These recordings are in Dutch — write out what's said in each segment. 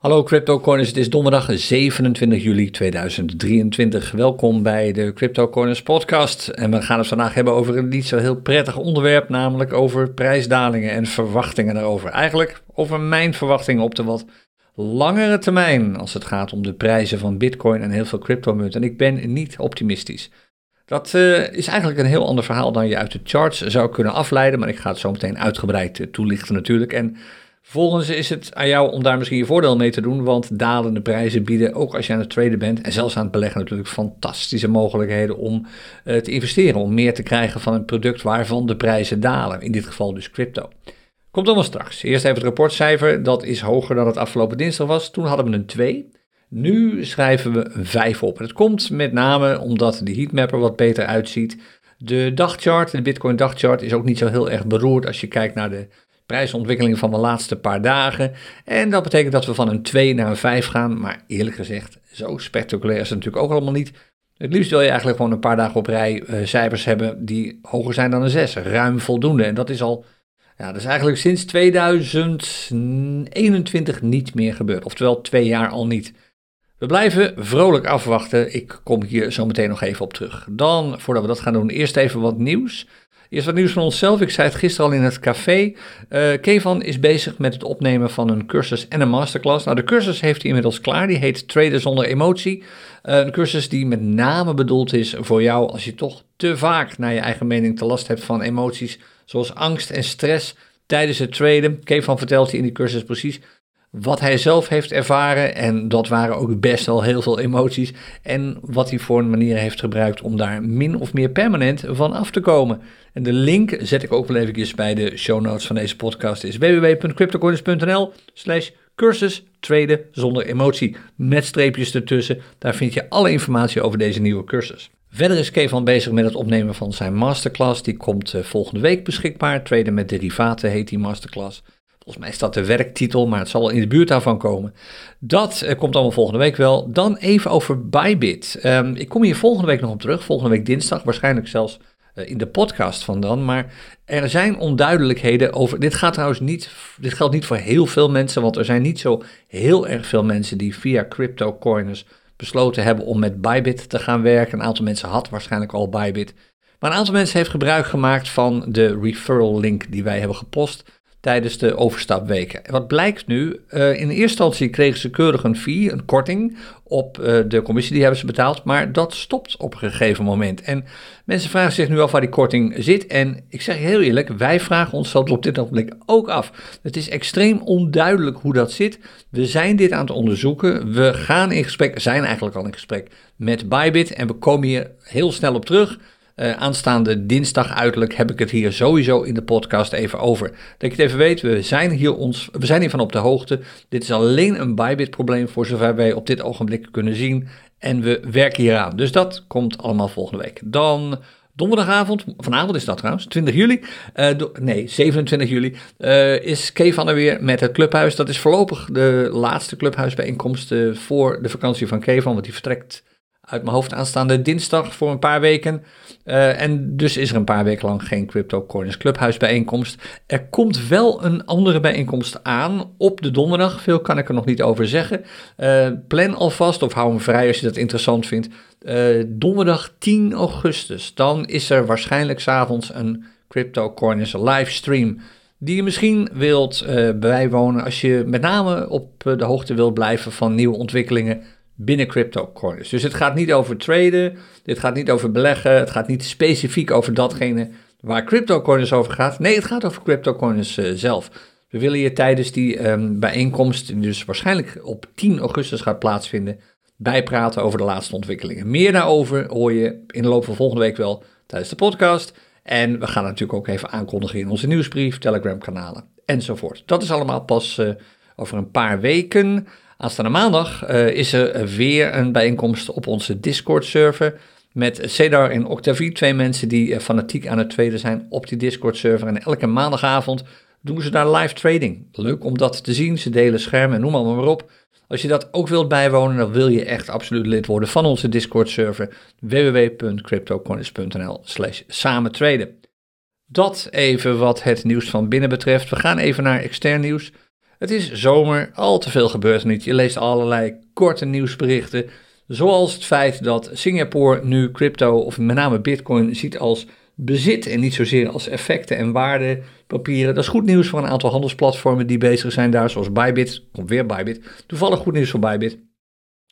Hallo CryptoCorners, het is donderdag 27 juli 2023. Welkom bij de CryptoCorners podcast. En we gaan het vandaag hebben over een niet zo heel prettig onderwerp, namelijk over prijsdalingen en verwachtingen daarover. Eigenlijk over mijn verwachtingen op de wat langere termijn als het gaat om de prijzen van bitcoin en heel veel cryptomunten. En ik ben niet optimistisch. Dat uh, is eigenlijk een heel ander verhaal dan je uit de charts zou kunnen afleiden, maar ik ga het zo meteen uitgebreid toelichten natuurlijk. En Vervolgens is het aan jou om daar misschien je voordeel mee te doen, want dalende prijzen bieden, ook als je aan het traden bent en zelfs aan het beleggen, natuurlijk fantastische mogelijkheden om uh, te investeren, om meer te krijgen van een product waarvan de prijzen dalen. In dit geval dus crypto. Komt allemaal straks. Eerst even het rapportcijfer, dat is hoger dan het afgelopen dinsdag was. Toen hadden we een 2. Nu schrijven we een 5 op. En dat komt met name omdat de heatmapper wat beter uitziet. De dagchart, de Bitcoin dagchart, is ook niet zo heel erg beroerd als je kijkt naar de prijsontwikkeling van de laatste paar dagen. En dat betekent dat we van een 2 naar een 5 gaan. Maar eerlijk gezegd, zo spectaculair is het natuurlijk ook allemaal niet. Het liefst wil je eigenlijk gewoon een paar dagen op rij uh, cijfers hebben die hoger zijn dan een 6. Ruim voldoende. En dat is al, ja, dat is eigenlijk sinds 2021 niet meer gebeurd. Oftewel twee jaar al niet. We blijven vrolijk afwachten. Ik kom hier zo meteen nog even op terug. Dan, voordat we dat gaan doen, eerst even wat nieuws. Eerst wat nieuws van onszelf. Ik zei het gisteren al in het café. Uh, is bezig met het opnemen van een cursus en een masterclass. Nou, de cursus heeft hij inmiddels klaar. Die heet Traden zonder emotie. Uh, een cursus die met name bedoeld is voor jou als je toch te vaak naar je eigen mening te last hebt van emoties zoals angst en stress tijdens het traden. Kevan vertelt je in die cursus precies wat hij zelf heeft ervaren. En dat waren ook best wel heel veel emoties. En wat hij voor een manier heeft gebruikt om daar min of meer permanent van af te komen. En de link zet ik ook wel eventjes bij de show notes van deze podcast. is www.cryptocoins.nl slash cursus traden zonder emotie. Met streepjes ertussen. Daar vind je alle informatie over deze nieuwe cursus. Verder is Kevan bezig met het opnemen van zijn masterclass. Die komt eh, volgende week beschikbaar. Traden met derivaten heet die masterclass. Volgens mij is dat de werktitel, maar het zal wel in de buurt daarvan komen. Dat eh, komt allemaal volgende week wel. Dan even over Bybit. Um, ik kom hier volgende week nog op terug. Volgende week dinsdag, waarschijnlijk zelfs uh, in de podcast van dan. Maar er zijn onduidelijkheden over. Dit gaat trouwens niet. Dit geldt niet voor heel veel mensen, want er zijn niet zo heel erg veel mensen die via cryptocoiners besloten hebben om met Bybit te gaan werken. Een aantal mensen had waarschijnlijk al Bybit. Maar een aantal mensen heeft gebruik gemaakt van de referral link die wij hebben gepost tijdens de overstapweken. En wat blijkt nu? Uh, in eerste instantie kregen ze keurig een fee, een korting op uh, de commissie, die hebben ze betaald, maar dat stopt op een gegeven moment. En mensen vragen zich nu af waar die korting zit. En ik zeg heel eerlijk, wij vragen ons dat op dit ogenblik ook af. Het is extreem onduidelijk hoe dat zit. We zijn dit aan het onderzoeken. We gaan in gesprek, zijn eigenlijk al in gesprek met Bybit en we komen hier heel snel op terug. Uh, aanstaande dinsdag uiterlijk heb ik het hier sowieso in de podcast even over. Dat je het even weet, we zijn hier, ons, we zijn hiervan op de hoogte. Dit is alleen een Bybit probleem voor zover wij op dit ogenblik kunnen zien. En we werken hieraan. Dus dat komt allemaal volgende week. Dan donderdagavond, vanavond is dat trouwens, 20 juli. Do, nee, 27 juli uh, is Kevan er weer met het clubhuis. Dat is voorlopig de laatste clubhuisbijeenkomst voor de vakantie van Kevan, want die vertrekt uit mijn hoofd aanstaande dinsdag voor een paar weken. Uh, en dus is er een paar weken lang geen Crypto Corners Clubhuis bijeenkomst. Er komt wel een andere bijeenkomst aan op de donderdag. Veel kan ik er nog niet over zeggen. Uh, plan alvast of hou hem vrij als je dat interessant vindt. Uh, donderdag 10 augustus. Dan is er waarschijnlijk s'avonds een Crypto Corners livestream die je misschien wilt bijwonen als je met name op de hoogte wilt blijven van nieuwe ontwikkelingen binnen cryptocoins. Dus het gaat niet over traden, dit gaat niet over beleggen, het gaat niet specifiek over datgene waar cryptocoins over gaat. Nee, het gaat over cryptocoins uh, zelf. We willen je tijdens die um, bijeenkomst, die dus waarschijnlijk op 10 augustus gaat plaatsvinden, bijpraten over de laatste ontwikkelingen. Meer daarover hoor je in de loop van volgende week wel tijdens de podcast. En we gaan natuurlijk ook even aankondigen in onze nieuwsbrief, Telegram-kanalen enzovoort. Dat is allemaal pas uh, over een paar weken. Aanstaande maandag uh, is er weer een bijeenkomst op onze Discord-server. Met Cedar en Octavie, twee mensen die uh, fanatiek aan het traden zijn op die Discord-server. En elke maandagavond doen ze daar live trading. Leuk om dat te zien. Ze delen schermen en noem allemaal maar op. Als je dat ook wilt bijwonen, dan wil je echt absoluut lid worden van onze Discord-server. www.cryptocoins.nl slash samentraden. Dat even wat het nieuws van binnen betreft. We gaan even naar extern nieuws. Het is zomer, al te veel gebeurt er niet. Je leest allerlei korte nieuwsberichten, zoals het feit dat Singapore nu crypto, of met name bitcoin, ziet als bezit en niet zozeer als effecten en waardepapieren. Dat is goed nieuws voor een aantal handelsplatformen die bezig zijn daar, zoals Bybit. Komt weer Bybit. Toevallig goed nieuws voor Bybit.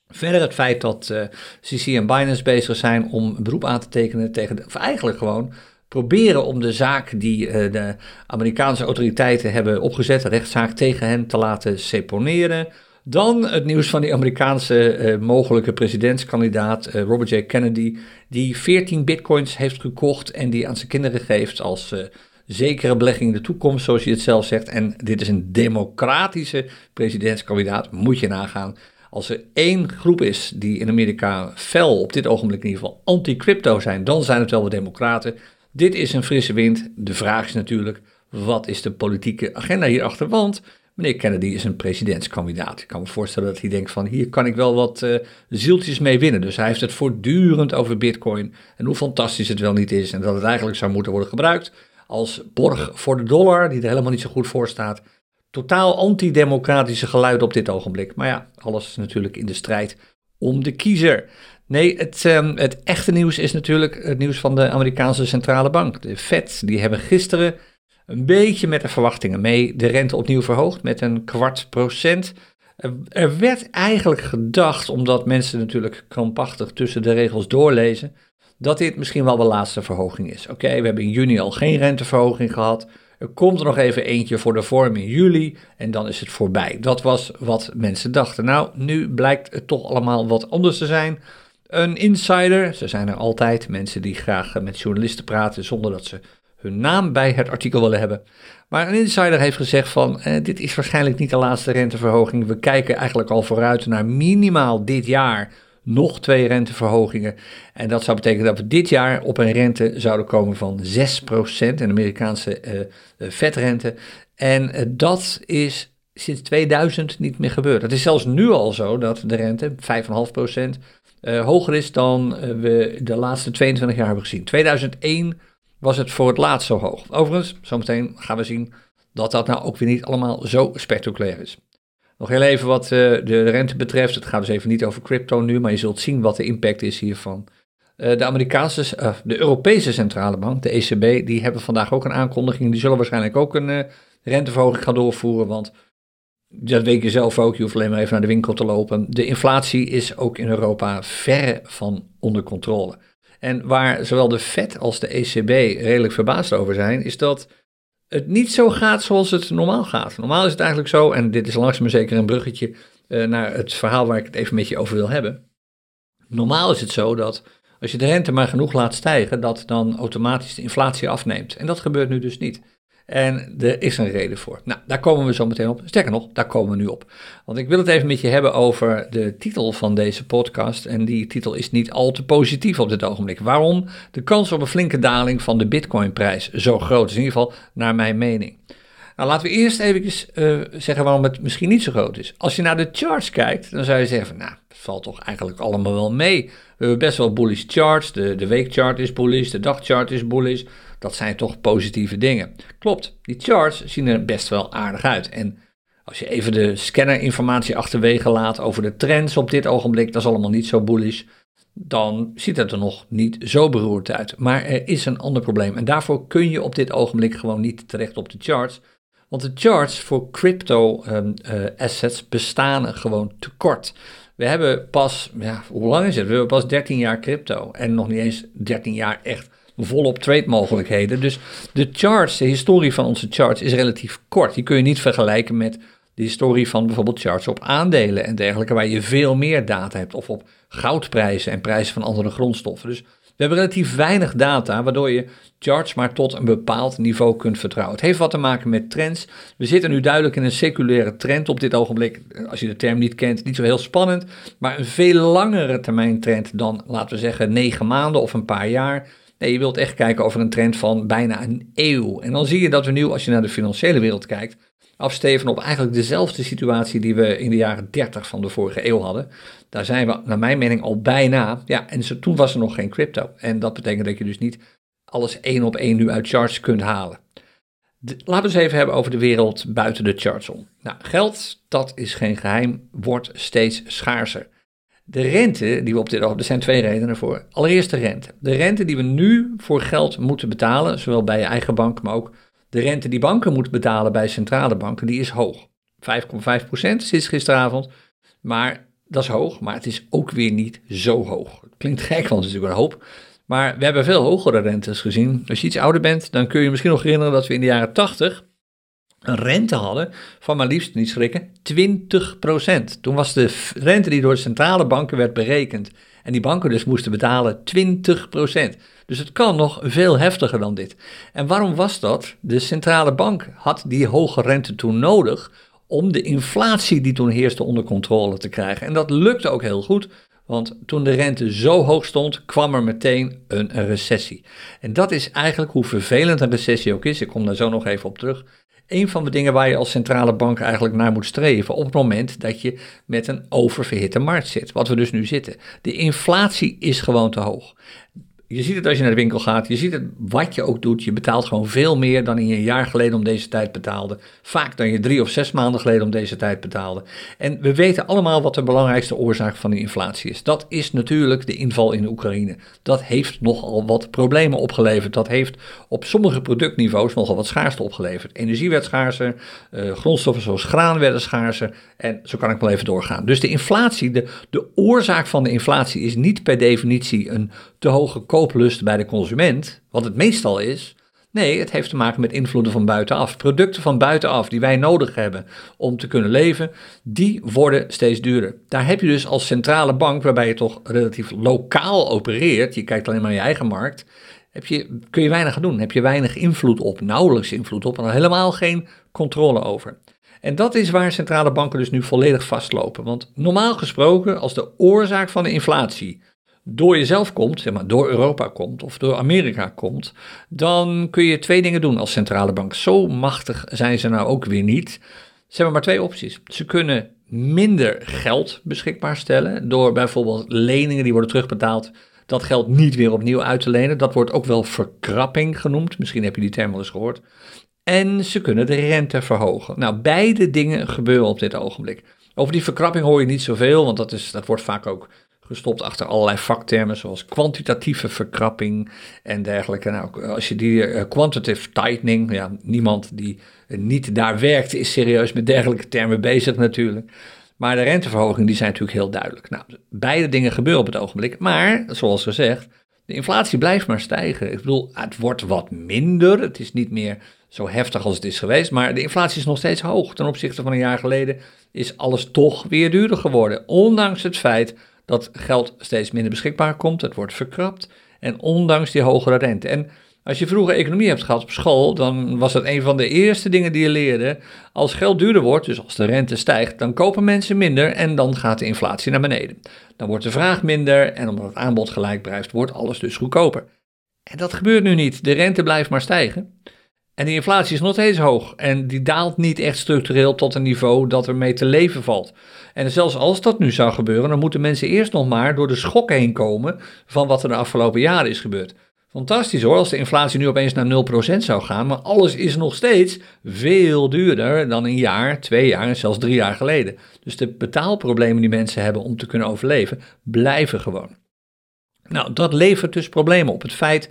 Verder het feit dat uh, eh, CC en Binance bezig zijn om een beroep aan te tekenen tegen, de, of eigenlijk gewoon proberen om de zaak die uh, de Amerikaanse autoriteiten hebben opgezet, de rechtszaak tegen hen te laten seponeren. Dan het nieuws van die Amerikaanse uh, mogelijke presidentskandidaat uh, Robert J. Kennedy, die 14 bitcoins heeft gekocht en die aan zijn kinderen geeft als zekere belegging in de toekomst, zoals je het zelf zegt. En dit is een democratische presidentskandidaat, moet je nagaan. Als er één groep is die in Amerika fel op dit ogenblik in ieder geval anti-crypto zijn, dan zijn het wel de democraten. Dit is een frisse wind. De vraag is natuurlijk, wat is de politieke agenda hierachter? Want meneer Kennedy is een presidentskandidaat. Ik kan me voorstellen dat hij denkt van, hier kan ik wel wat uh, zieltjes mee winnen. Dus hij heeft het voortdurend over bitcoin en hoe fantastisch het wel niet is. En dat het eigenlijk zou moeten worden gebruikt als borg voor de dollar, die er helemaal niet zo goed voor staat. Totaal antidemocratische geluid op dit ogenblik. Maar ja, alles is natuurlijk in de strijd om de kiezer. Nee, het, um, het echte nieuws is natuurlijk het nieuws van de Amerikaanse Centrale Bank. De Fed, die hebben gisteren een beetje met de verwachtingen mee de rente opnieuw verhoogd met een kwart procent. Er werd eigenlijk gedacht, omdat mensen natuurlijk krampachtig tussen de regels doorlezen, dat dit misschien wel de laatste verhoging is. Oké, we hebben in juni al geen renteverhoging gehad. Er komt er nog even eentje voor de vorm in juli en dan is het voorbij. Dat was wat mensen dachten. Nou, nu blijkt het toch allemaal wat anders te zijn. Een insider, ze zijn er altijd, mensen die graag met journalisten praten zonder dat ze hun naam bij het artikel willen hebben. Maar een insider heeft gezegd van, eh, dit is waarschijnlijk niet de laatste renteverhoging. We kijken eigenlijk al vooruit naar minimaal dit jaar nog twee renteverhogingen. En dat zou betekenen dat we dit jaar op een rente zouden komen van 6%, een Amerikaanse uh, vetrente. En uh, dat is sinds 2000 niet meer gebeurd. Het is zelfs nu al zo dat de rente 5,5% uh, hoger is dan we de laatste 22 jaar hebben gezien. 2001 was het voor het laatst zo hoog. Overigens, zometeen gaan we zien dat dat nou ook weer niet allemaal zo spectaculair is. Nog heel even wat uh, de rente betreft. Het gaat dus even niet over crypto nu, maar je zult zien wat de impact is hiervan. De Amerikaanse, de Europese Centrale Bank, de ECB, die hebben vandaag ook een aankondiging. Die zullen waarschijnlijk ook een renteverhoging gaan doorvoeren, want dat weet je zelf ook, je hoeft alleen maar even naar de winkel te lopen. De inflatie is ook in Europa verre van onder controle. En waar zowel de Fed als de ECB redelijk verbaasd over zijn, is dat het niet zo gaat zoals het normaal gaat. Normaal is het eigenlijk zo, en dit is langzaam maar zeker een bruggetje uh, naar het verhaal waar ik het even met je over wil hebben. Normaal is het zo dat als je de rente maar genoeg laat stijgen, dat dan automatisch de inflatie afneemt. En dat gebeurt nu dus niet. En er is een reden voor. Nou, daar komen we zo meteen op. Sterker nog, daar komen we nu op. Want ik wil het even met je hebben over de titel van deze podcast. En die titel is niet al te positief op dit ogenblik. Waarom de kans op een flinke daling van de Bitcoinprijs zo groot is? In ieder geval naar mijn mening. Nou, laten we eerst even uh, zeggen waarom het misschien niet zo groot is. Als je naar de charts kijkt, dan zou je zeggen: Nou, het valt toch eigenlijk allemaal wel mee. We hebben best wel bullish charts. De, de weekchart is bullish, de dagchart is bullish. Dat zijn toch positieve dingen. Klopt, die charts zien er best wel aardig uit. En als je even de scannerinformatie achterwege laat over de trends op dit ogenblik, dat is allemaal niet zo bullish. Dan ziet het er nog niet zo beroerd uit. Maar er is een ander probleem. En daarvoor kun je op dit ogenblik gewoon niet terecht op de charts. Want de charts voor crypto um, uh, assets bestaan gewoon te kort. We hebben pas, ja, hoe lang is het? We hebben pas 13 jaar crypto. En nog niet eens 13 jaar echt volop trade mogelijkheden. Dus de charts, de historie van onze charts is relatief kort. Die kun je niet vergelijken met de historie van bijvoorbeeld charts op aandelen en dergelijke, waar je veel meer data hebt. Of op goudprijzen en prijzen van andere grondstoffen. Dus we hebben relatief weinig data, waardoor je charts maar tot een bepaald niveau kunt vertrouwen. Het heeft wat te maken met trends. We zitten nu duidelijk in een seculaire trend op dit ogenblik. Als je de term niet kent, niet zo heel spannend, maar een veel langere termijn trend dan, laten we zeggen, negen maanden of een paar jaar. Nee, je wilt echt kijken over een trend van bijna een eeuw. En dan zie je dat we nu, als je naar de financiële wereld kijkt, afsteven op eigenlijk dezelfde situatie die we in de jaren 30 van de vorige eeuw hadden. Daar zijn we, naar mijn mening, al bijna. Ja, en toen was er nog geen crypto. En dat betekent dat je dus niet alles één op één nu uit charts kunt halen. laten we eens even hebben over de wereld buiten de charts om. Nou, geld, dat is geen geheim, wordt steeds schaarser. De rente die we op dit ogenblik, er zijn twee redenen voor. Allereerst de rente. De rente die we nu voor geld moeten betalen, zowel bij je eigen bank, maar ook de rente die banken moeten betalen bij centrale banken, die is hoog. 5,5 procent sinds gisteravond. Maar dat is hoog, maar het is ook weer niet zo hoog. Klinkt gek, want het is natuurlijk een hoop. Maar we hebben veel hogere rentes gezien. Als je iets ouder bent, dan kun je je misschien nog herinneren dat we in de jaren 80 een rente hadden van maar liefst, niet schrikken, 20%. Toen was de rente die door de centrale banken werd berekend en die banken dus moesten betalen 20%. Dus het kan nog veel heftiger dan dit. En waarom was dat? De centrale bank had die hoge rente toen nodig om de inflatie die toen heerste onder controle te krijgen. En dat lukte ook heel goed, want toen de rente zo hoog stond, kwam er meteen een recessie. En dat is eigenlijk hoe vervelend een recessie ook is. Ik kom daar zo nog even op terug. Een van de dingen waar je als centrale bank eigenlijk naar moet streven op het moment dat je met een oververhitte markt zit, wat we dus nu zitten. De inflatie is gewoon te hoog je ziet het als je naar de winkel gaat, je ziet het wat je ook doet. Je betaalt gewoon veel meer dan je een jaar geleden om deze tijd betaalde. Vaak dan je drie of zes maanden geleden om deze tijd betaalde. En we weten allemaal wat de belangrijkste oorzaak van die inflatie is. Dat is natuurlijk de inval in Oekraïne. Dat heeft nogal wat problemen opgeleverd. Dat heeft op sommige productniveaus nogal wat schaarste opgeleverd. Energie werd schaarser, uh, grondstoffen zoals graan werden schaarser. En zo kan ik wel even doorgaan. Dus de inflatie, de, de oorzaak van de inflatie is niet per definitie een te hoge kooplust bij de consument, wat het meestal is. Nee, het heeft te maken met invloeden van buitenaf. Producten van buitenaf die wij nodig hebben om te kunnen leven, die worden steeds duurder. Daar heb je dus als centrale bank, waarbij je toch relatief lokaal opereert, je kijkt alleen maar naar je eigen markt, heb je, kun je weinig doen. Heb je weinig invloed op, nauwelijks invloed op en helemaal geen controle over. En dat is waar centrale banken dus nu volledig vastlopen. Want normaal gesproken, als de oorzaak van de inflatie door jezelf komt, zeg maar door Europa komt of door Amerika komt, dan kun je twee dingen doen als centrale bank. Zo machtig zijn ze nou ook weer niet. Ze hebben maar twee opties. Ze kunnen minder geld beschikbaar stellen door bijvoorbeeld leningen die worden terugbetaald, dat geld niet weer opnieuw uit te lenen. Dat wordt ook wel verkrapping genoemd. Misschien heb je die term wel eens gehoord. En ze kunnen de rente verhogen. Nou, beide dingen gebeuren op dit ogenblik. Over die verkrapping hoor je niet zoveel, want dat, is, dat wordt vaak ook gestopt achter allerlei vaktermen zoals kwantitatieve verkrapping en dergelijke. Nou, als je die uh, quantitative tightening, ja, niemand die niet daar werkt is serieus met dergelijke termen bezig natuurlijk. Maar de renteverhogingen die zijn natuurlijk heel duidelijk. Nou, beide dingen gebeuren op het ogenblik, maar zoals gezegd, de inflatie blijft maar stijgen. Ik bedoel, het wordt wat minder, het is niet meer zo heftig als het is geweest, maar de inflatie is nog steeds hoog. Ten opzichte van een jaar geleden is alles toch weer duurder geworden, ondanks het feit dat geld steeds minder beschikbaar komt, het wordt verkrapt en ondanks die hogere rente. En als je vroeger economie hebt gehad op school, dan was dat een van de eerste dingen die je leerde. Als geld duurder wordt, dus als de rente stijgt, dan kopen mensen minder en dan gaat de inflatie naar beneden. Dan wordt de vraag minder en omdat het aanbod gelijk blijft, wordt alles dus goedkoper. En dat gebeurt nu niet. De rente blijft maar stijgen. En die inflatie is nog steeds hoog en die daalt niet echt structureel tot een niveau dat er mee te leven valt. En zelfs als dat nu zou gebeuren, dan moeten mensen eerst nog maar door de schok heen komen van wat er de afgelopen jaren is gebeurd. Fantastisch hoor, als de inflatie nu opeens naar 0% zou gaan, maar alles is nog steeds veel duurder dan een jaar, twee jaar en zelfs drie jaar geleden. Dus de betaalproblemen die mensen hebben om te kunnen overleven, blijven gewoon. Nou, dat levert dus problemen op. Het feit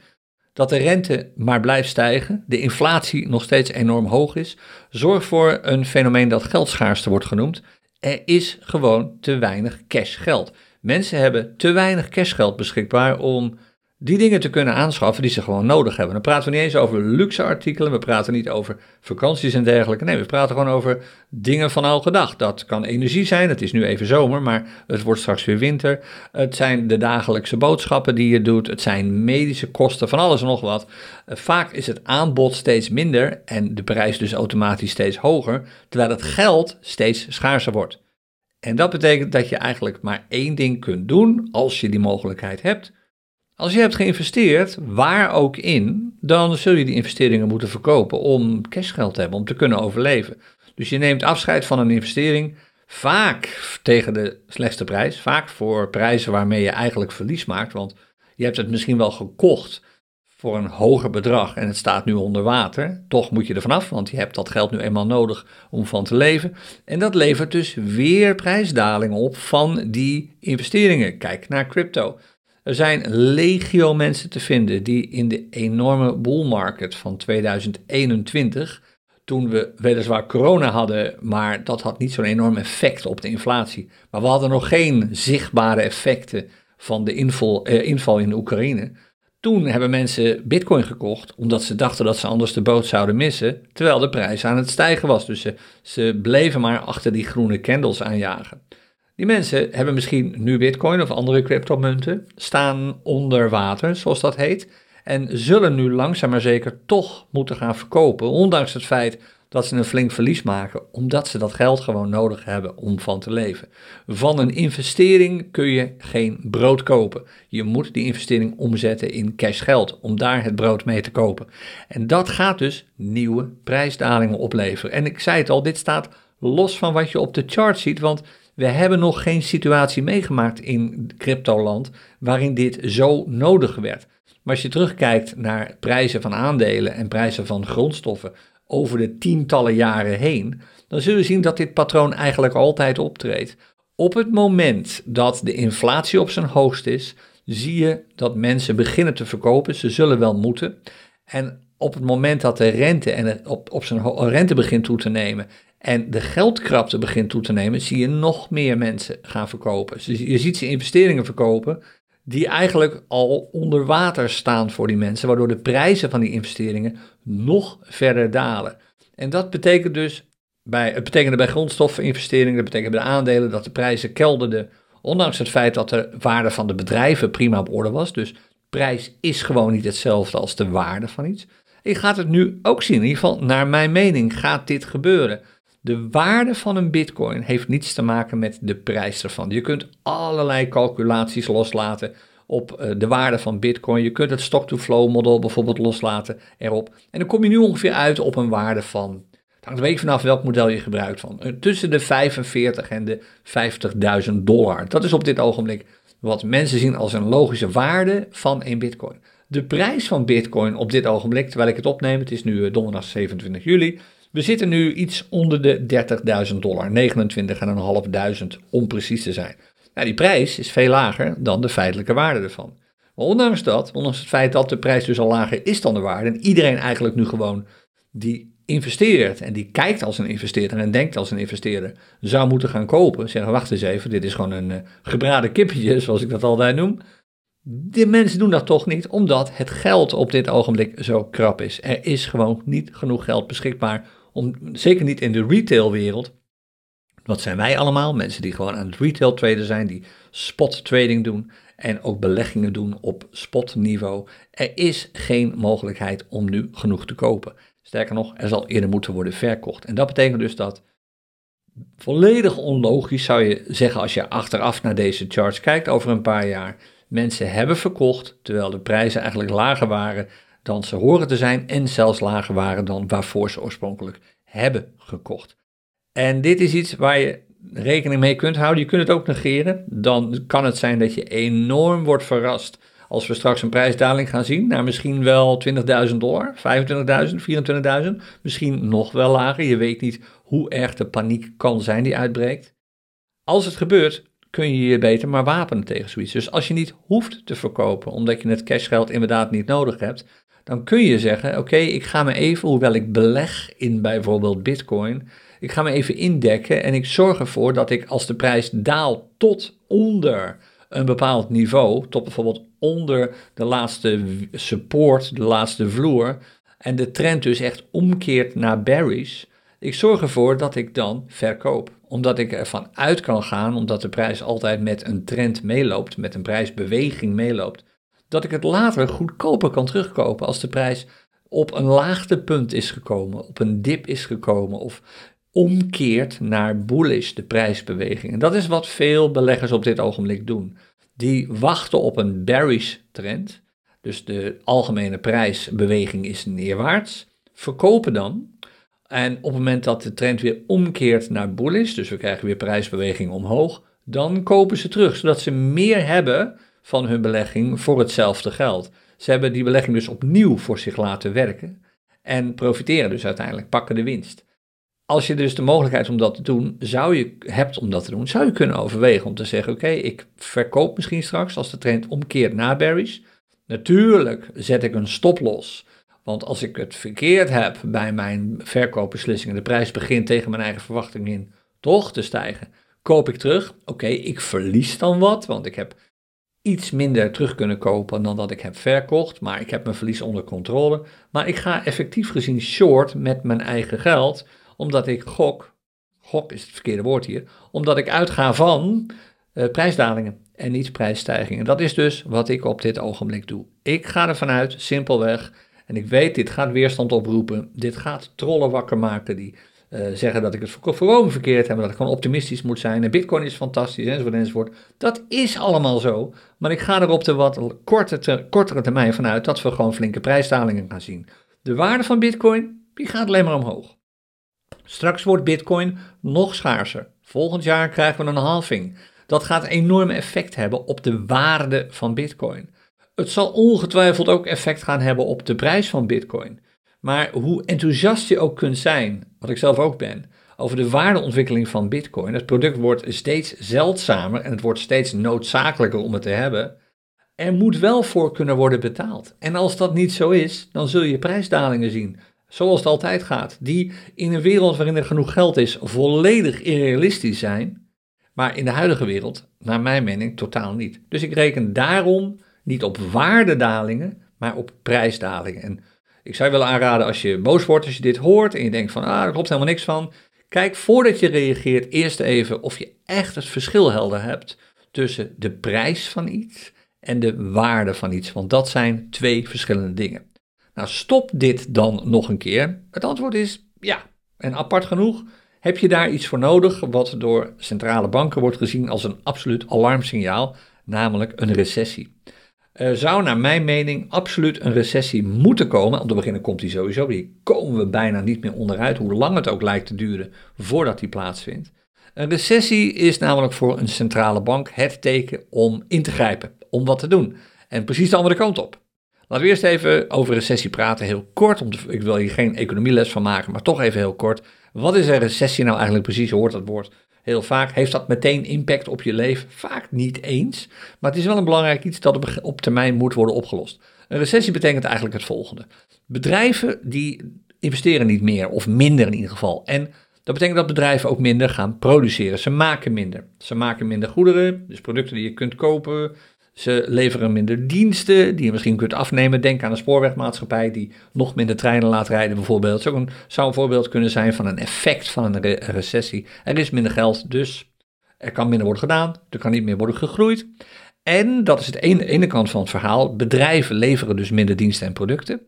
dat de rente maar blijft stijgen, de inflatie nog steeds enorm hoog is, zorgt voor een fenomeen dat geldschaarste wordt genoemd. Er is gewoon te weinig cashgeld. Mensen hebben te weinig cashgeld beschikbaar om die dingen te kunnen aanschaffen die ze gewoon nodig hebben. Dan praten we niet eens over luxe artikelen, we praten niet over vakanties en dergelijke. Nee, we praten gewoon over dingen van elke dag. Dat kan energie zijn, het is nu even zomer, maar het wordt straks weer winter. Het zijn de dagelijkse boodschappen die je doet, het zijn medische kosten, van alles en nog wat. Vaak is het aanbod steeds minder en de prijs dus automatisch steeds hoger, terwijl het geld steeds schaarser wordt. En dat betekent dat je eigenlijk maar één ding kunt doen als je die mogelijkheid hebt als je hebt geïnvesteerd, waar ook in, dan zul je die investeringen moeten verkopen om cashgeld te hebben, om te kunnen overleven. Dus je neemt afscheid van een investering, vaak tegen de slechtste prijs, vaak voor prijzen waarmee je eigenlijk verlies maakt, want je hebt het misschien wel gekocht voor een hoger bedrag en het staat nu onder water, toch moet je er vanaf, want je hebt dat geld nu eenmaal nodig om van te leven. En dat levert dus weer prijsdalingen op van die investeringen. Kijk naar crypto. Er zijn legio mensen te vinden die in de enorme bull market van 2021, toen we weliswaar corona hadden, maar dat had niet zo'n enorm effect op de inflatie. Maar we hadden nog geen zichtbare effecten van de inval, eh, inval in de Oekraïne. Toen hebben mensen bitcoin gekocht omdat ze dachten dat ze anders de boot zouden missen, terwijl de prijs aan het stijgen was. Dus ze, ze bleven maar achter die groene candles aanjagen. Die mensen hebben misschien nu bitcoin of andere cryptomunten, staan onder water, zoals dat heet, en zullen nu langzaam maar zeker toch moeten gaan verkopen, ondanks het feit dat ze een flink verlies maken, omdat ze dat geld gewoon nodig hebben om van te leven. Van een investering kun je geen brood kopen. Je moet die investering omzetten in cashgeld om daar het brood mee te kopen. En dat gaat dus nieuwe prijsdalingen opleveren. En ik zei het al, dit staat los van wat je op de chart ziet, want we hebben nog geen situatie meegemaakt in cryptoland waarin dit zo nodig werd. Maar als je terugkijkt naar prijzen van aandelen en prijzen van grondstoffen over de tientallen jaren heen, dan zul je zien dat dit patroon eigenlijk altijd optreedt. Op het moment dat de inflatie op zijn hoogst is, zie je dat mensen beginnen te verkopen. Ze zullen wel moeten. En op het moment dat de rente, en op, op zijn rente begint toe te nemen en de geldkrapte begint toe te nemen, zie je nog meer mensen gaan verkopen. Dus je ziet ze investeringen verkopen die eigenlijk al onder water staan voor die mensen, waardoor de prijzen van die investeringen nog verder dalen. En dat betekent dus, bij, het betekende bij grondstoffeninvesteringen, dat betekent bij de aandelen dat de prijzen kelderden, ondanks het feit dat de waarde van de bedrijven prima op orde was. Dus prijs is gewoon niet hetzelfde als de waarde van iets. je gaat het nu ook zien, in ieder geval naar mijn mening gaat dit gebeuren. De waarde van een bitcoin heeft niets te maken met de prijs ervan. Je kunt allerlei calculaties loslaten op eh, de waarde van bitcoin. Je kunt het stock-to-flow model bijvoorbeeld loslaten erop. En dan kom je nu ongeveer uit op een waarde van, het hangt een vanaf welk model je gebruikt van, eh, tussen de 45 en de 50.000 dollar. Dat is op dit ogenblik wat mensen zien als een logische waarde van een bitcoin. De prijs van bitcoin op dit ogenblik, terwijl ik het opneem, het is nu eh, donderdag 27 juli, we zitten nu iets onder de 30.000 dollar, 29.500 om precies te zijn. Nou, die prijs is veel lager dan de feitelijke waarde ervan. Maar ondanks dat, ondanks het feit dat de prijs dus al lager is dan de waarde, en iedereen eigenlijk nu gewoon die investeert en die kijkt als een investeerder en denkt als een investeerder, zou moeten gaan kopen, zeggen wacht eens even, dit is gewoon een uh, gebraden kippetje, zoals ik dat altijd noem. De mensen doen dat toch niet, omdat het geld op dit ogenblik zo krap is. Er is gewoon niet genoeg geld beschikbaar om, zeker niet in de retailwereld. Wat zijn wij allemaal? Mensen die gewoon aan het retail traden zijn, die spot trading doen en ook beleggingen doen op spotniveau. Er is geen mogelijkheid om nu genoeg te kopen. Sterker nog, er zal eerder moeten worden verkocht. En dat betekent dus dat volledig onlogisch zou je zeggen als je achteraf naar deze charts kijkt over een paar jaar. Mensen hebben verkocht terwijl de prijzen eigenlijk lager waren dan ze horen te zijn en zelfs lager waren dan waarvoor ze oorspronkelijk hebben gekocht. En dit is iets waar je rekening mee kunt houden. Je kunt het ook negeren. Dan kan het zijn dat je enorm wordt verrast als we straks een prijsdaling gaan zien naar misschien wel 20.000 dollar, 25.000, 24.000, misschien nog wel lager. Je weet niet hoe erg de paniek kan zijn die uitbreekt. Als het gebeurt, kun je je beter maar wapenen tegen zoiets. Dus als je niet hoeft te verkopen, omdat je het cashgeld inderdaad niet nodig hebt, dan kun je zeggen: Oké, ik ga me even, hoewel ik beleg in bijvoorbeeld Bitcoin, ik ga me even indekken en ik zorg ervoor dat ik als de prijs daalt tot onder een bepaald niveau, tot bijvoorbeeld onder de laatste support, de laatste vloer, en de trend dus echt omkeert naar bearish, ik zorg ervoor dat ik dan verkoop. Omdat ik ervan uit kan gaan, omdat de prijs altijd met een trend meeloopt, met een prijsbeweging meeloopt, dat ik het later goedkoper kan terugkopen als de prijs op een laagtepunt is gekomen, op een dip is gekomen of omkeert naar bullish, de prijsbeweging. En dat is wat veel beleggers op dit ogenblik doen. Die wachten op een bearish trend, dus de algemene prijsbeweging is neerwaarts, verkopen dan. En op het moment dat de trend weer omkeert naar bullish, dus we krijgen weer prijsbeweging omhoog, dan kopen ze terug, zodat ze meer hebben van hun belegging voor hetzelfde geld. Ze hebben die belegging dus opnieuw voor zich laten werken en profiteren dus uiteindelijk, pakken de winst. Als je dus de mogelijkheid om dat te doen, zou je, hebt om dat te doen, zou je kunnen overwegen om te zeggen, oké, ik verkoop misschien straks als de trend omkeert naar berries. Natuurlijk zet ik een stop los, want als ik het verkeerd heb bij mijn verkoopbeslissingen, de prijs begint tegen mijn eigen verwachting in toch te stijgen, koop ik terug. Oké, ik verlies dan wat, want ik heb iets minder terug kunnen kopen dan dat ik heb verkocht, maar ik heb mijn verlies onder controle. Maar ik ga effectief gezien short met mijn eigen geld, omdat ik gok, gok is het verkeerde woord hier, omdat ik uitga van uh, prijsdalingen en niet prijsstijgingen. Dat is dus wat ik op dit ogenblik doe. Ik ga ervan uit, simpelweg, en ik weet, dit gaat weerstand oproepen, dit gaat trollen wakker maken die uh, zeggen dat ik het voorkomen verkeerd heb, dat ik gewoon optimistisch moet zijn. En Bitcoin is fantastisch, enzovoort, enzovoort. Dat is allemaal zo. Maar ik ga er op de wat korte kortere termijn vanuit dat we gewoon flinke prijsdalingen gaan zien. De waarde van Bitcoin, die gaat alleen maar omhoog. Straks wordt Bitcoin nog schaarser. Volgend jaar krijgen we een halving. Dat gaat een enorm effect hebben op de waarde van Bitcoin. Het zal ongetwijfeld ook effect gaan hebben op de prijs van Bitcoin. Maar hoe enthousiast je ook kunt zijn, wat ik zelf ook ben, over de waardeontwikkeling van Bitcoin. Het product wordt steeds zeldzamer en het wordt steeds noodzakelijker om het te hebben. Er moet wel voor kunnen worden betaald. En als dat niet zo is, dan zul je prijsdalingen zien. Zoals het altijd gaat. Die in een wereld waarin er genoeg geld is, volledig irrealistisch zijn. Maar in de huidige wereld, naar mijn mening, totaal niet. Dus ik reken daarom niet op waardedalingen, maar op prijsdalingen. En ik zou je willen aanraden als je boos wordt als je dit hoort en je denkt van, ah, er klopt helemaal niks van. Kijk voordat je reageert eerst even of je echt het verschil helder hebt tussen de prijs van iets en de waarde van iets, want dat zijn twee verschillende dingen. Nou, stop dit dan nog een keer. Het antwoord is ja. En apart genoeg heb je daar iets voor nodig wat door centrale banken wordt gezien als een absoluut alarmsignaal, namelijk een recessie. Er zou naar mijn mening absoluut een recessie moeten komen. Om te beginnen komt die sowieso. Die komen we bijna niet meer onderuit, hoe lang het ook lijkt te duren voordat die plaatsvindt. Een recessie is namelijk voor een centrale bank het teken om in te grijpen, om wat te doen. En precies de andere kant op. Laten we eerst even over recessie praten, heel kort. Om ik wil hier geen economieles van maken, maar toch even heel kort. Wat is een recessie nou eigenlijk precies? Je hoort dat woord heel vaak. Heeft dat meteen impact op je leven? Vaak niet eens. Maar het is wel een belangrijk iets dat op termijn moet worden opgelost. Een recessie betekent eigenlijk het volgende. Bedrijven die investeren niet meer, of minder in ieder geval. En dat betekent dat bedrijven ook minder gaan produceren. Ze maken minder. Ze maken minder goederen, dus producten die je kunt kopen, ze leveren minder diensten die je misschien kunt afnemen. Denk aan een spoorwegmaatschappij die nog minder treinen laat rijden bijvoorbeeld. Een, zou een voorbeeld kunnen zijn van een effect van een recessie. Er is minder geld, dus er kan minder worden gedaan. Er kan niet meer worden gegroeid. En dat is het ene, ene kant van het verhaal. Bedrijven leveren dus minder diensten en producten.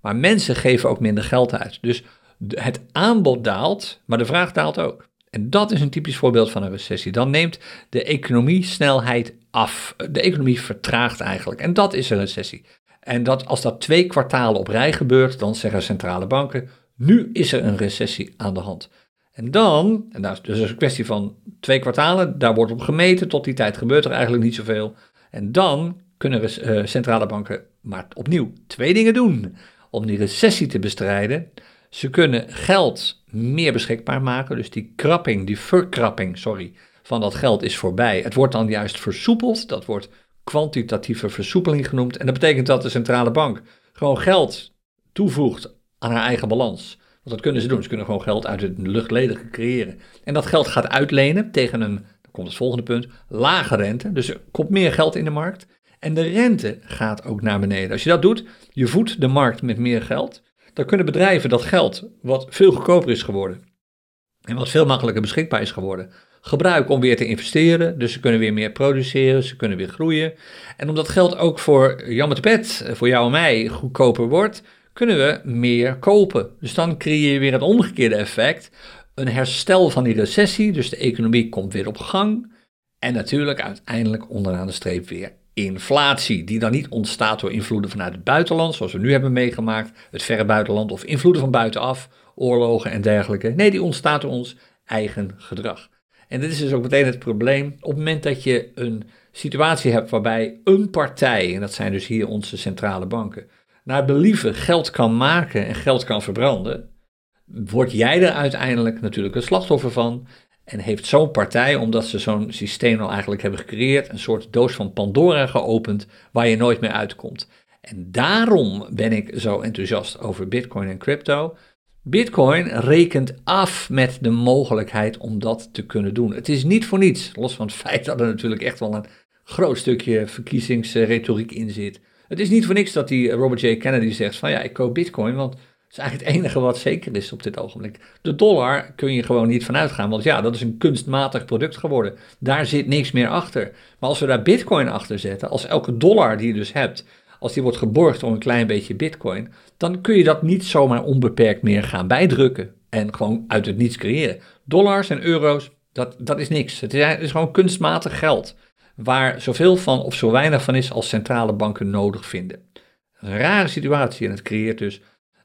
Maar mensen geven ook minder geld uit. Dus het aanbod daalt, maar de vraag daalt ook. En dat is een typisch voorbeeld van een recessie. Dan neemt de economie snelheid af. De economie vertraagt eigenlijk. En dat is een recessie. En dat, als dat twee kwartalen op rij gebeurt, dan zeggen centrale banken: nu is er een recessie aan de hand. En dan, en dat is dus een kwestie van twee kwartalen, daar wordt op gemeten. Tot die tijd gebeurt er eigenlijk niet zoveel. En dan kunnen uh, centrale banken maar opnieuw twee dingen doen om die recessie te bestrijden. Ze kunnen geld meer beschikbaar maken, dus die krapping, die verkrapping, sorry, van dat geld is voorbij. Het wordt dan juist versoepeld, dat wordt kwantitatieve versoepeling genoemd. En dat betekent dat de centrale bank gewoon geld toevoegt aan haar eigen balans. Want dat kunnen ze doen. Ze kunnen gewoon geld uit het luchtledige creëren. En dat geld gaat uitlenen tegen een, dan komt het volgende punt, lage rente. Dus er komt meer geld in de markt. En de rente gaat ook naar beneden. Als je dat doet, je voedt de markt met meer geld. Dan kunnen bedrijven dat geld, wat veel goedkoper is geworden en wat veel makkelijker beschikbaar is geworden, gebruiken om weer te investeren. Dus ze kunnen weer meer produceren, ze kunnen weer groeien. En omdat geld ook voor Jan met de pet, voor jou en mij, goedkoper wordt, kunnen we meer kopen. Dus dan creëer je weer het omgekeerde effect. Een herstel van die recessie, dus de economie komt weer op gang. En natuurlijk uiteindelijk onderaan de streep weer inflatie, die dan niet ontstaat door invloeden vanuit het buitenland, zoals we nu hebben meegemaakt, het verre buitenland of invloeden van buitenaf, oorlogen en dergelijke. Nee, die ontstaat door ons eigen gedrag. En dit is dus ook meteen het probleem. Op het moment dat je een situatie hebt waarbij een partij, en dat zijn dus hier onze centrale banken, naar believen geld kan maken en geld kan verbranden, word jij er uiteindelijk natuurlijk een slachtoffer van. En heeft zo'n partij, omdat ze zo'n systeem al eigenlijk hebben gecreëerd, een soort doos van Pandora geopend waar je nooit meer uitkomt. En daarom ben ik zo enthousiast over Bitcoin en crypto. Bitcoin rekent af met de mogelijkheid om dat te kunnen doen. Het is niet voor niets, los van het feit dat er natuurlijk echt wel een groot stukje verkiezingsretoriek in zit. Het is niet voor niks dat die Robert J. Kennedy zegt van ja, ik koop Bitcoin, want is eigenlijk het enige wat zeker is op dit ogenblik. De dollar kun je gewoon niet vanuit gaan, want ja, dat is een kunstmatig product geworden. Daar zit niks meer achter. Maar als we daar bitcoin achter zetten, als elke dollar die je dus hebt, als die wordt geborgd door een klein beetje bitcoin, dan kun je dat niet zomaar onbeperkt meer gaan bijdrukken en gewoon uit het niets creëren. Dollars en euro's, dat, dat is niks. Het is, gewoon kunstmatig geld, waar zoveel van of zo weinig van is als centrale banken nodig vinden. rare situatie en het creëert dus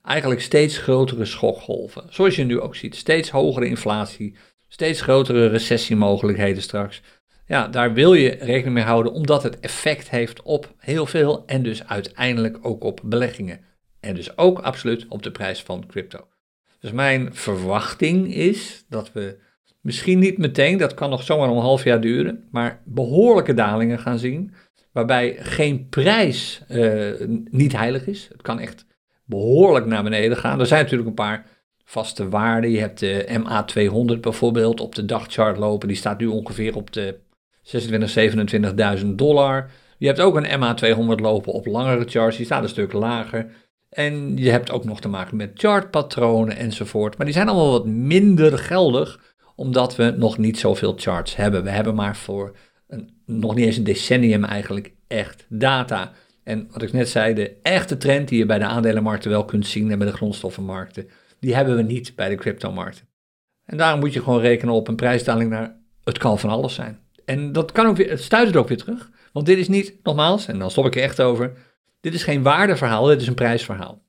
eigenlijk steeds grotere schokgolven. Zoals je nu ook ziet, steeds hogere inflatie, steeds grotere recessiemogelijkheden straks. Ja, daar wil je rekening mee houden omdat het effect heeft op heel veel en dus uiteindelijk ook op beleggingen. En dus ook absoluut op de prijs van crypto. Dus mijn verwachting is dat we misschien niet meteen, dat kan nog zomaar een half jaar duren, maar behoorlijke dalingen gaan zien. Waarbij geen prijs uh, niet heilig is. Het kan echt behoorlijk naar beneden gaan. Er zijn natuurlijk een paar vaste waarden. Je hebt de MA200 bijvoorbeeld op de dagchart lopen. Die staat nu ongeveer op de 26, 27.000 dollar. Je hebt ook een MA200 lopen op langere charts. Die staat een stuk lager. En je hebt ook nog te maken met chartpatronen enzovoort. Maar die zijn allemaal wat minder geldig, omdat we nog niet zoveel charts hebben. We hebben maar voor een, nog niet eens een decennium eigenlijk echt data. En wat ik net zei, de echte trend die je bij de aandelenmarkten wel kunt zien en bij de grondstoffenmarkten, die hebben we niet bij de cryptomarkten. En daarom moet je gewoon rekenen op een prijsdaling naar het kan van alles zijn. En dat kan ook weer, het stuit het ook weer terug. Want dit is niet, nogmaals, en dan stop ik er echt over, dit is geen waardeverhaal, dit is een prijsverhaal.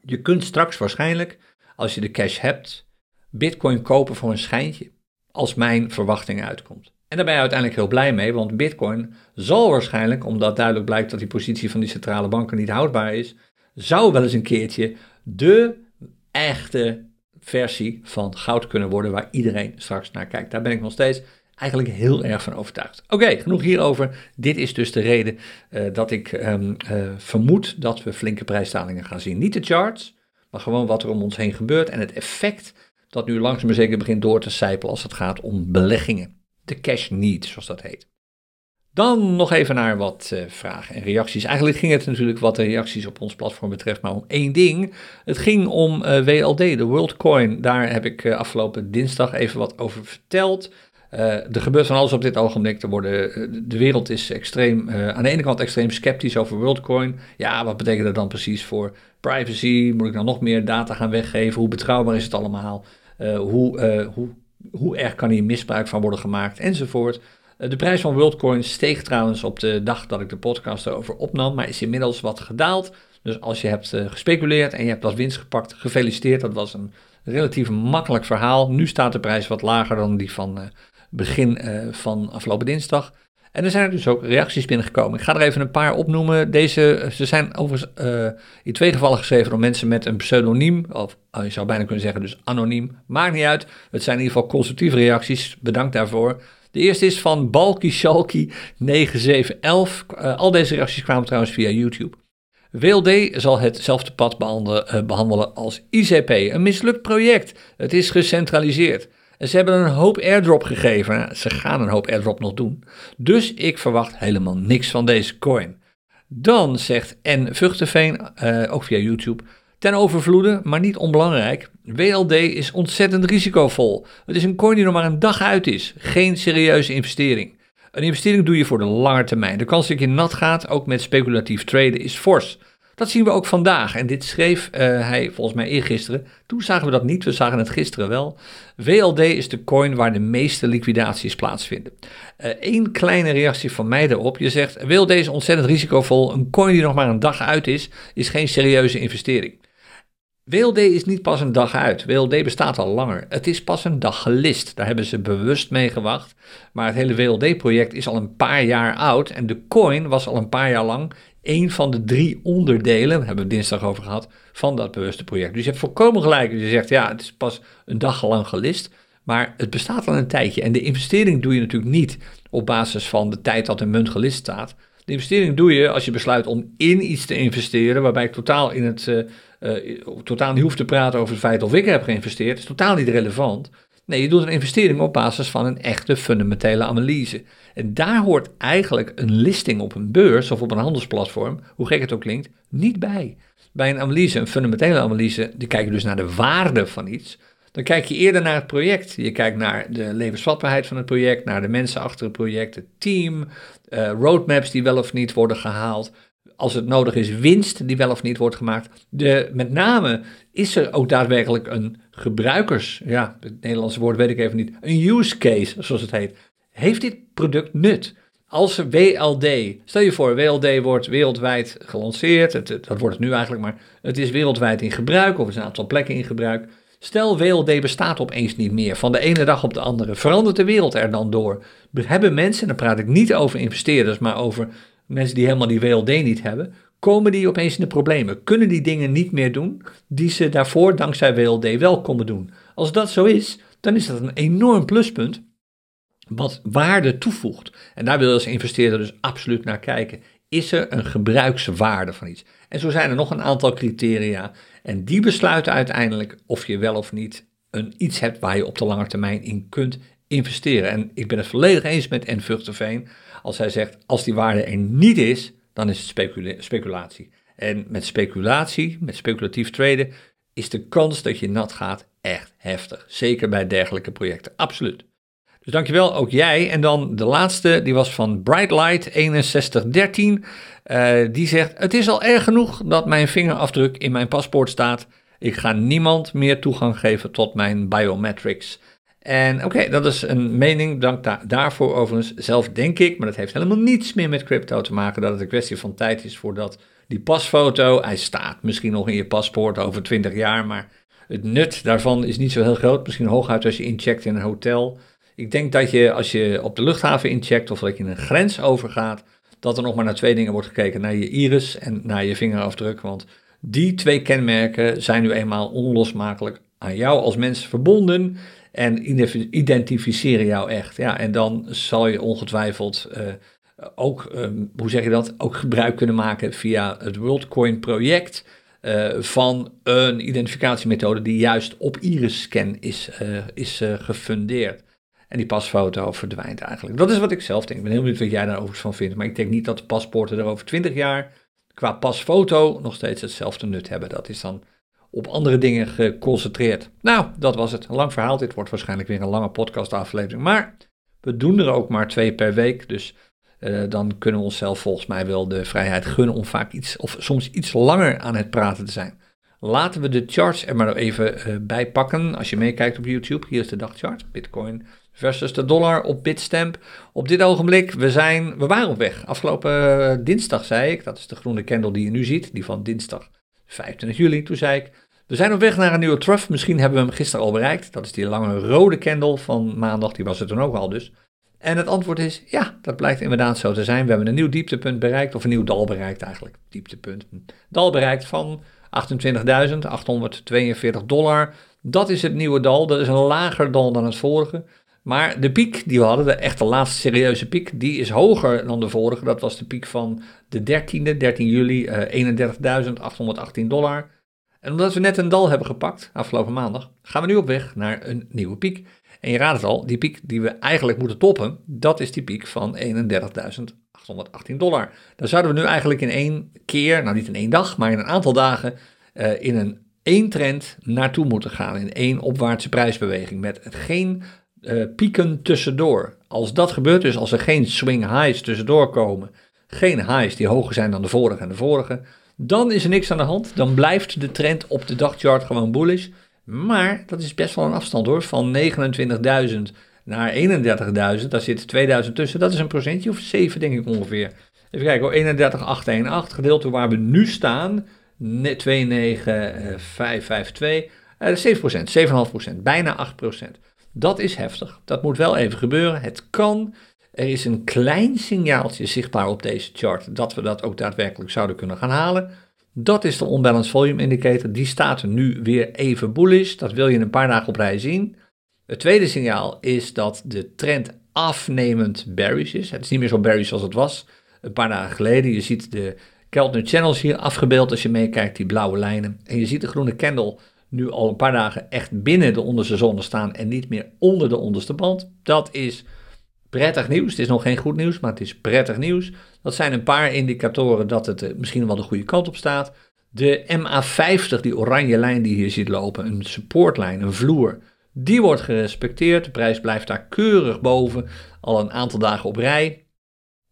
Je kunt straks waarschijnlijk, als je de cash hebt, bitcoin kopen voor een schijntje, als mijn verwachting uitkomt. En daar ben je uiteindelijk heel blij mee, want Bitcoin zal waarschijnlijk, omdat duidelijk blijkt dat die positie van die centrale banken niet houdbaar is, zou wel eens een keertje de echte versie van goud kunnen worden waar iedereen straks naar kijkt. Daar ben ik nog steeds eigenlijk heel erg van overtuigd. Oké, genoeg hierover. Dit is dus de reden uh, dat ik um, uh, vermoed dat we flinke prijsdalingen gaan zien. Niet de charts, maar gewoon wat er om ons heen gebeurt en het effect dat nu langzaam maar zeker begint door te sijpelen als het gaat om beleggingen de cash need, zoals dat heet. Dan nog even naar wat uh, vragen en reacties. Eigenlijk ging het natuurlijk wat de reacties op ons platform betreft maar om één ding. Het ging om uh, WLD, de WorldCoin. Daar heb ik uh, afgelopen dinsdag even wat over verteld. er gebeurt van alles op dit ogenblik. Er worden, de wereld is extreem, aan de ene kant extreem sceptisch over WorldCoin. Ja, wat betekent dat dan precies voor privacy? Moet ik dan nog meer data gaan weggeven? Hoe betrouwbaar is het allemaal? hoe, hoe hoe erg kan hier misbruik van worden gemaakt enzovoort. Eh, de prijs van WorldCoin steeg trouwens op de dag dat ik de podcast erover opnam, maar is inmiddels wat gedaald. Dus als je hebt eh, gespeculeerd en je hebt wat winst gepakt, gefeliciteerd. Dat was een relatief makkelijk verhaal. Nu staat de prijs wat lager dan die van uh, begin van afgelopen dinsdag. En er zijn er dus ook reacties binnengekomen. Ik ga er even een paar opnoemen. Deze, ze zijn overigens uh, in twee gevallen geschreven door mensen met een pseudoniem. Of uh, je zou bijna kunnen zeggen dus anoniem. Maakt niet uit. Het zijn in ieder geval constructieve reacties. Bedankt daarvoor. De eerste is van Balky Shalky 9711. Uh, al deze reacties kwamen trouwens via YouTube. WLD zal hetzelfde pad behandelen, behandelen als ICP. Een mislukt project. Het is gecentraliseerd. En ze hebben een hoop airdrop gegeven. Ze gaan een hoop airdrop nog doen. Dus ik verwacht helemaal niks van deze coin. Dan zegt N. Vuchtenveen, uh, ook via YouTube, ten overvloede, maar niet onbelangrijk. WLD is ontzettend risicovol. Het is een coin die nog maar een dag uit is. Geen serieuze investering. Een investering doe je voor de lange termijn. De kans dat je nat gaat, ook met speculatief traden, is fors. Dat zien we ook vandaag. En dit schreef uh, hij volgens mij eergisteren. Toen zagen we dat niet, we zagen het gisteren wel. WLD is de coin waar de meeste liquidaties plaatsvinden. Eén uh, kleine reactie van mij daarop. Je zegt, WLD is ontzettend risicovol. Een coin die nog maar een dag uit is, is geen serieuze investering. WLD is niet pas een dag uit. WLD bestaat al langer. Het is pas een dag gelist. Daar hebben ze bewust mee gewacht. Maar het hele WLD-project is al een paar jaar oud. En de coin was al een paar jaar lang een van de drie onderdelen, daar hebben we dinsdag over gehad, van dat bewuste project. Dus je hebt volkomen gelijk je zegt, ja, het is pas een dag lang gelist. Maar het bestaat al een tijdje. En de investering doe je natuurlijk niet op basis van de tijd dat een munt gelist staat. De investering doe je als je besluit om in iets te investeren, waarbij ik totaal, in het, uh, uh, totaal niet hoef te praten over het feit of ik heb geïnvesteerd. Is totaal niet relevant. Nee, je doet een investering op basis van een echte fundamentele analyse. En daar hoort eigenlijk een listing op een beurs of op een handelsplatform, hoe gek het ook klinkt, niet bij. Bij een analyse, een fundamentele analyse, die kijk je dus naar de waarde van iets. Dan kijk je eerder naar het project. Je kijkt naar de levensvatbaarheid van het project, naar de mensen achter het project, het team, uh, roadmaps die wel of niet worden gehaald. Als het nodig is, winst die wel of niet wordt gemaakt. De, met name is er ook daadwerkelijk een gebruikers, ja, het Nederlandse woord weet ik even niet, een use case, zoals het heet. Heeft dit product nut? Als WLD, stel je voor, WLD wordt wereldwijd gelanceerd, het, dat wordt het nu eigenlijk, maar het is wereldwijd in gebruik, of is een aantal plekken in gebruik. Stel, WLD bestaat opeens niet meer. Van de ene dag op de andere. Verandert de wereld er dan door? Hebben mensen, dan praat ik niet over investeerders, maar over mensen die helemaal die WLD niet hebben. Komen die opeens in de problemen? Kunnen die dingen niet meer doen die ze daarvoor dankzij WLD wel konden doen? Als dat zo is, dan is dat een enorm pluspunt wat waarde toevoegt. En daar wil je als investeerder dus absoluut naar kijken. Is er een gebruikswaarde van iets? En zo zijn er nog een aantal criteria. En die besluiten uiteindelijk of je wel of niet een iets hebt waar je op de lange termijn in kunt investeren. En ik ben het volledig eens met N. Veen als hij zegt: als die waarde er niet is, dan is het speculatie. En met speculatie, met speculatief traden, is de kans dat je nat gaat echt heftig. Zeker bij dergelijke projecten, absoluut. Dus dankjewel, ook jij. En dan de laatste, die was van Brightlight 6113. Uh, die zegt: Het is al erg genoeg dat mijn vingerafdruk in mijn paspoort staat. Ik ga niemand meer toegang geven tot mijn biometrics. En oké, dat is een mening, dank daarvoor overigens. Zelf denk ik, maar dat heeft helemaal niets meer met crypto te maken, dat het een kwestie van tijd is voordat die pasfoto, hij staat misschien nog in je paspoort over 20 jaar, maar het nut daarvan is niet zo heel groot. Misschien hooguit als je incheckt in een hotel. Ik denk dat je als je op de luchthaven incheckt of dat je een grens overgaat, dat er nog maar naar twee dingen wordt gekeken: naar je iris en naar je vingerafdruk. Want die twee kenmerken zijn nu eenmaal onlosmakelijk aan jou als mens verbonden en identificeren jou echt. Ja, en dan zal je ongetwijfeld uh, ook, ehm, hoe zeg je dat, ook gebruik kunnen maken via het WorldCoin project uh, van een identificatiemethode die juist op iris-scan is, uh, is gefundeerd. En die pasfoto verdwijnt eigenlijk. Dat is wat ik zelf denk. Ik ben heel benieuwd wat jij daar overigens van vindt. Maar ik denk niet dat de paspoorten er over 20 jaar qua pasfoto nog steeds hetzelfde nut hebben. Dat is dan op andere dingen geconcentreerd. Nou, dat was het. Een lang verhaal. Dit wordt waarschijnlijk weer een lange podcastaflevering. Maar we doen er ook maar twee per week. Dus uh, dan kunnen we onszelf volgens mij wel de vrijheid gunnen om vaak iets of soms iets langer aan het praten te zijn. Laten we de charts er maar even uh, bij pakken. Als je meekijkt op YouTube, hier is de dagchart. Bitcoin versus de dollar op Bitstamp. Op dit ogenblik, we, zijn, we waren op weg. Afgelopen uh, dinsdag zei ik, dat is de groene candle die je nu ziet, die van dinsdag 25 juli. Toen zei ik, we zijn op weg naar een nieuwe trough. Misschien hebben we hem gisteren al bereikt. Dat is die lange rode candle van maandag, die was het toen ook al dus. En het antwoord is ja, dat blijkt inderdaad zo te zijn. We hebben een nieuw dieptepunt bereikt, of een nieuw dal bereikt eigenlijk. Dieptepunt. Dal bereikt van 28.842 dollar. Dat is het nieuwe dal. Dat is een lager dal dan het vorige. Maar de piek die we hadden, de echte laatste serieuze piek, die is hoger dan de vorige. Dat was de piek van de 13e, 13 juli, uh, 31.818 dollar. En omdat we net een dal hebben gepakt, afgelopen maandag, gaan we nu op weg naar een nieuwe piek. En je raadt het al, die piek die we eigenlijk moeten toppen, dat is die piek van 31.818 dollar. Daar zouden we nu eigenlijk in één keer, nou niet in één dag, maar in een aantal dagen, uh, in een één trend naartoe moeten gaan. In één opwaartse prijsbeweging met geen uh, pieken tussendoor. Als dat gebeurt, dus als er geen swing highs tussendoor komen, geen highs die hoger zijn dan de vorige en de vorige, dan is er niks aan de hand. Dan blijft de trend op de dagchart gewoon bullish. Maar dat is best wel een afstand hoor, van 29.000 naar 31.000. Daar zit 2000 tussen. Dat is een procentje of 7 denk ik ongeveer. Even kijken hoor, 31,818 gedeeld door waar we nu staan 29552. Uh, 7%, 7,5%, bijna 8%. Dat is heftig. Dat moet wel even gebeuren. Het kan. Er is een klein signaaltje zichtbaar op deze chart dat we dat ook daadwerkelijk zouden kunnen gaan halen. Dat is de unbalanced volume indicator. Die staat nu weer even bullish. Dat wil je een paar dagen op rij zien. Het tweede signaal is dat de trend afnemend bearish is. Het is niet meer zo bearish als het was een paar dagen geleden. Je ziet de Keltner Channels hier afgebeeld als je meekijkt, die blauwe lijnen. En je ziet de groene candle nu al een paar dagen echt binnen de onderste zone staan en niet meer onder de onderste band. Dat is prettig nieuws. Het is nog geen goed nieuws, maar het is prettig nieuws. Dat zijn een paar indicatoren dat het eh, misschien wel de goede kant op staat. De MA50, die oranje lijn die hier ziet lopen, een supportlijn, een vloer, die wordt gerespecteerd. De prijs blijft daar keurig boven, al een aantal dagen op rij.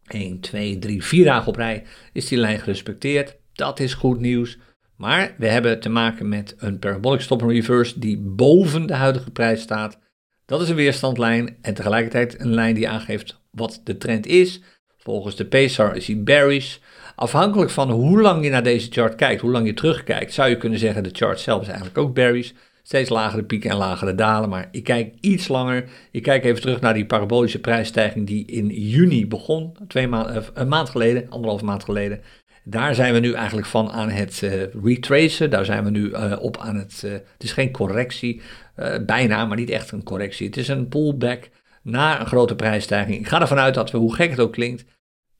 1, 2, 3, 4 dagen op rij is die lijn gerespecteerd. Dat is goed nieuws. Maar we hebben te maken met een parabolic stop reverse die boven de huidige prijs staat. Dat is een weerstandlijn en tegelijkertijd een lijn die aangeeft wat de trend is. Volgens de PSAR is hij bearish. Afhankelijk van hoe lang je naar deze chart kijkt, hoe lang je terugkijkt, zou je kunnen zeggen de chart zelf is eigenlijk ook bearish. Steeds lagere pieken en lagere dalen, maar ik kijk iets langer. Ik kijk even terug naar die parabolische prijsstijging die in juni begon, twee maanden, eh, een maand geleden, anderhalve maand geleden. Daar zijn we nu eigenlijk van aan het uh, retracen. Daar zijn we nu uh, op aan het. Uh, het is geen correctie, bijna, maar niet echt een correctie. Het is een pullback na een grote prijsstijging. Ik ga ervan uit dat we, hoe gek het ook klinkt,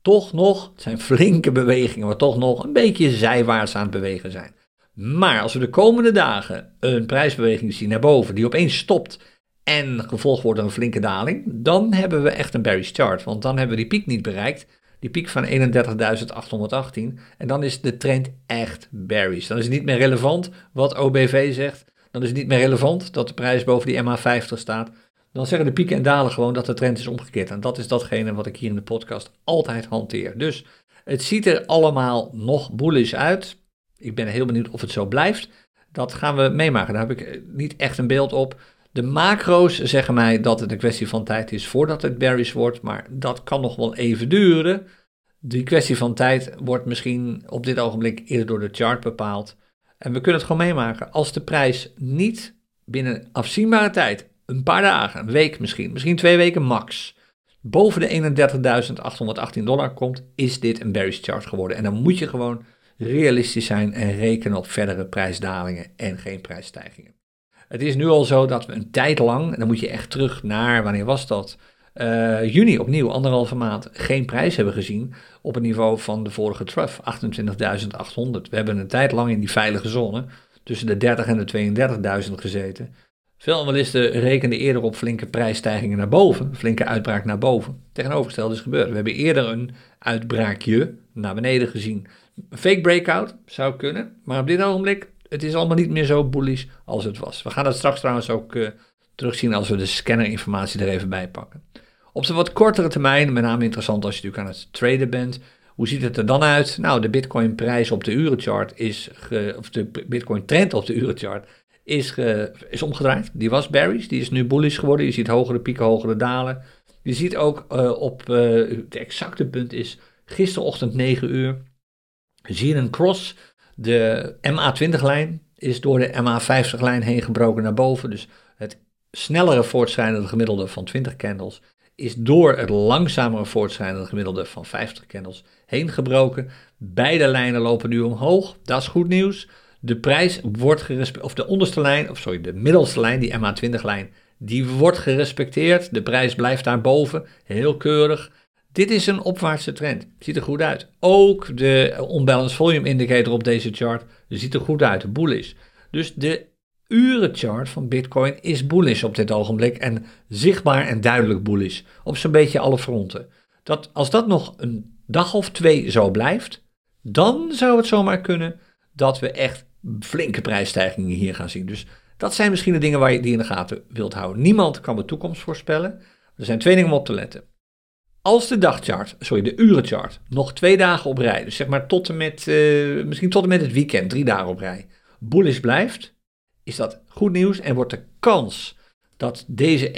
toch nog, het zijn flinke bewegingen, maar toch nog een beetje zijwaarts aan het bewegen zijn. Maar als we de komende dagen een prijsbeweging zien naar boven, die opeens stopt en gevolgd wordt door een flinke daling, dan hebben we echt een bearish chart. Want dan hebben we die piek niet bereikt die piek van 31.818. En dan is de trend echt bearish. Dan is het niet meer relevant wat OBV zegt. Dan is het niet meer relevant dat de prijs boven die MA50 staat. Dan zeggen de pieken en dalen gewoon dat de trend is omgekeerd. En dat is datgene wat ik hier in de podcast altijd hanteer. Dus het ziet er allemaal nog bullish uit. Ik ben heel benieuwd of het zo blijft. Dat gaan we meemaken. Daar heb ik niet echt een beeld op. De macro's zeggen mij dat het een kwestie van tijd is voordat het bearish wordt, maar dat kan nog wel even duren. Die kwestie van tijd wordt misschien op dit ogenblik eerder door de chart bepaald. En we kunnen het gewoon meemaken. Als de prijs niet binnen afzienbare tijd, een paar dagen, een week misschien, misschien twee weken max, boven de 31.818 dollar komt, is dit een bearish chart geworden. En dan moet je gewoon realistisch zijn en rekenen op verdere prijsdalingen en geen prijsstijgingen. Het is nu al zo dat we een tijd lang, en dan moet je echt terug naar, wanneer was dat? Uh, juni opnieuw, anderhalve maand, geen prijs hebben gezien op het niveau van de vorige trough, 28.800. We hebben een tijd lang in die veilige zone tussen de 30 en de 32.000 gezeten. Veel analisten rekenden eerder op flinke prijsstijgingen naar boven, flinke uitbraak naar boven. Tegenovergesteld is gebeurd. We hebben eerder een uitbraakje naar beneden gezien. Een fake breakout zou kunnen, maar op dit ogenblik het is allemaal niet meer zo bullish als het was. We gaan dat straks trouwens ook uh, terugzien als we de scannerinformatie er even bij pakken. Op de wat kortere termijn, met name interessant als je natuurlijk aan het traden bent, hoe ziet het er dan uit? Nou, de Bitcoin prijs op de urenchart is, of de Bitcoin trend op de urenchart is, is omgedraaid. Die was bearish, die is nu bullish geworden. Je ziet hogere pieken, hogere dalen. Je ziet ook uh, op, uh, het exacte punt is gisterochtend 9 uur, zie je een cross de MA20-lijn is door de MA50-lijn heen gebroken naar boven. Dus het snellere voortschrijdende gemiddelde van 20 candles is door het langzamere voortschrijdende gemiddelde van 50 candles heen gebroken. Beide lijnen lopen nu omhoog. Dat is goed nieuws. De prijs wordt of de onderste lijn, of sorry, de middelste lijn, die MA20-lijn, die wordt gerespecteerd. De prijs blijft daarboven, heel keurig. Dit is een opwaartse trend. Ziet er goed uit. Ook de unbalanced volume indicator op deze chart ziet er goed uit. Bullish. Dus de urenchart van Bitcoin is bullish op dit ogenblik. En zichtbaar en duidelijk bullish. Op zo'n beetje alle fronten. Dat, als dat nog een dag of twee zo blijft, dan zou het zomaar kunnen dat we echt flinke prijsstijgingen hier gaan zien. Dus dat zijn misschien de dingen waar je die in de gaten wilt houden. Niemand kan de toekomst voorspellen. Er zijn twee dingen om op te letten. Als de dagchart, sorry, de urenchart, nog twee dagen op rij, dus zeg maar tot en met, uh, misschien tot en met het weekend, drie dagen op rij, bullish blijft, is dat goed nieuws en wordt de kans dat deze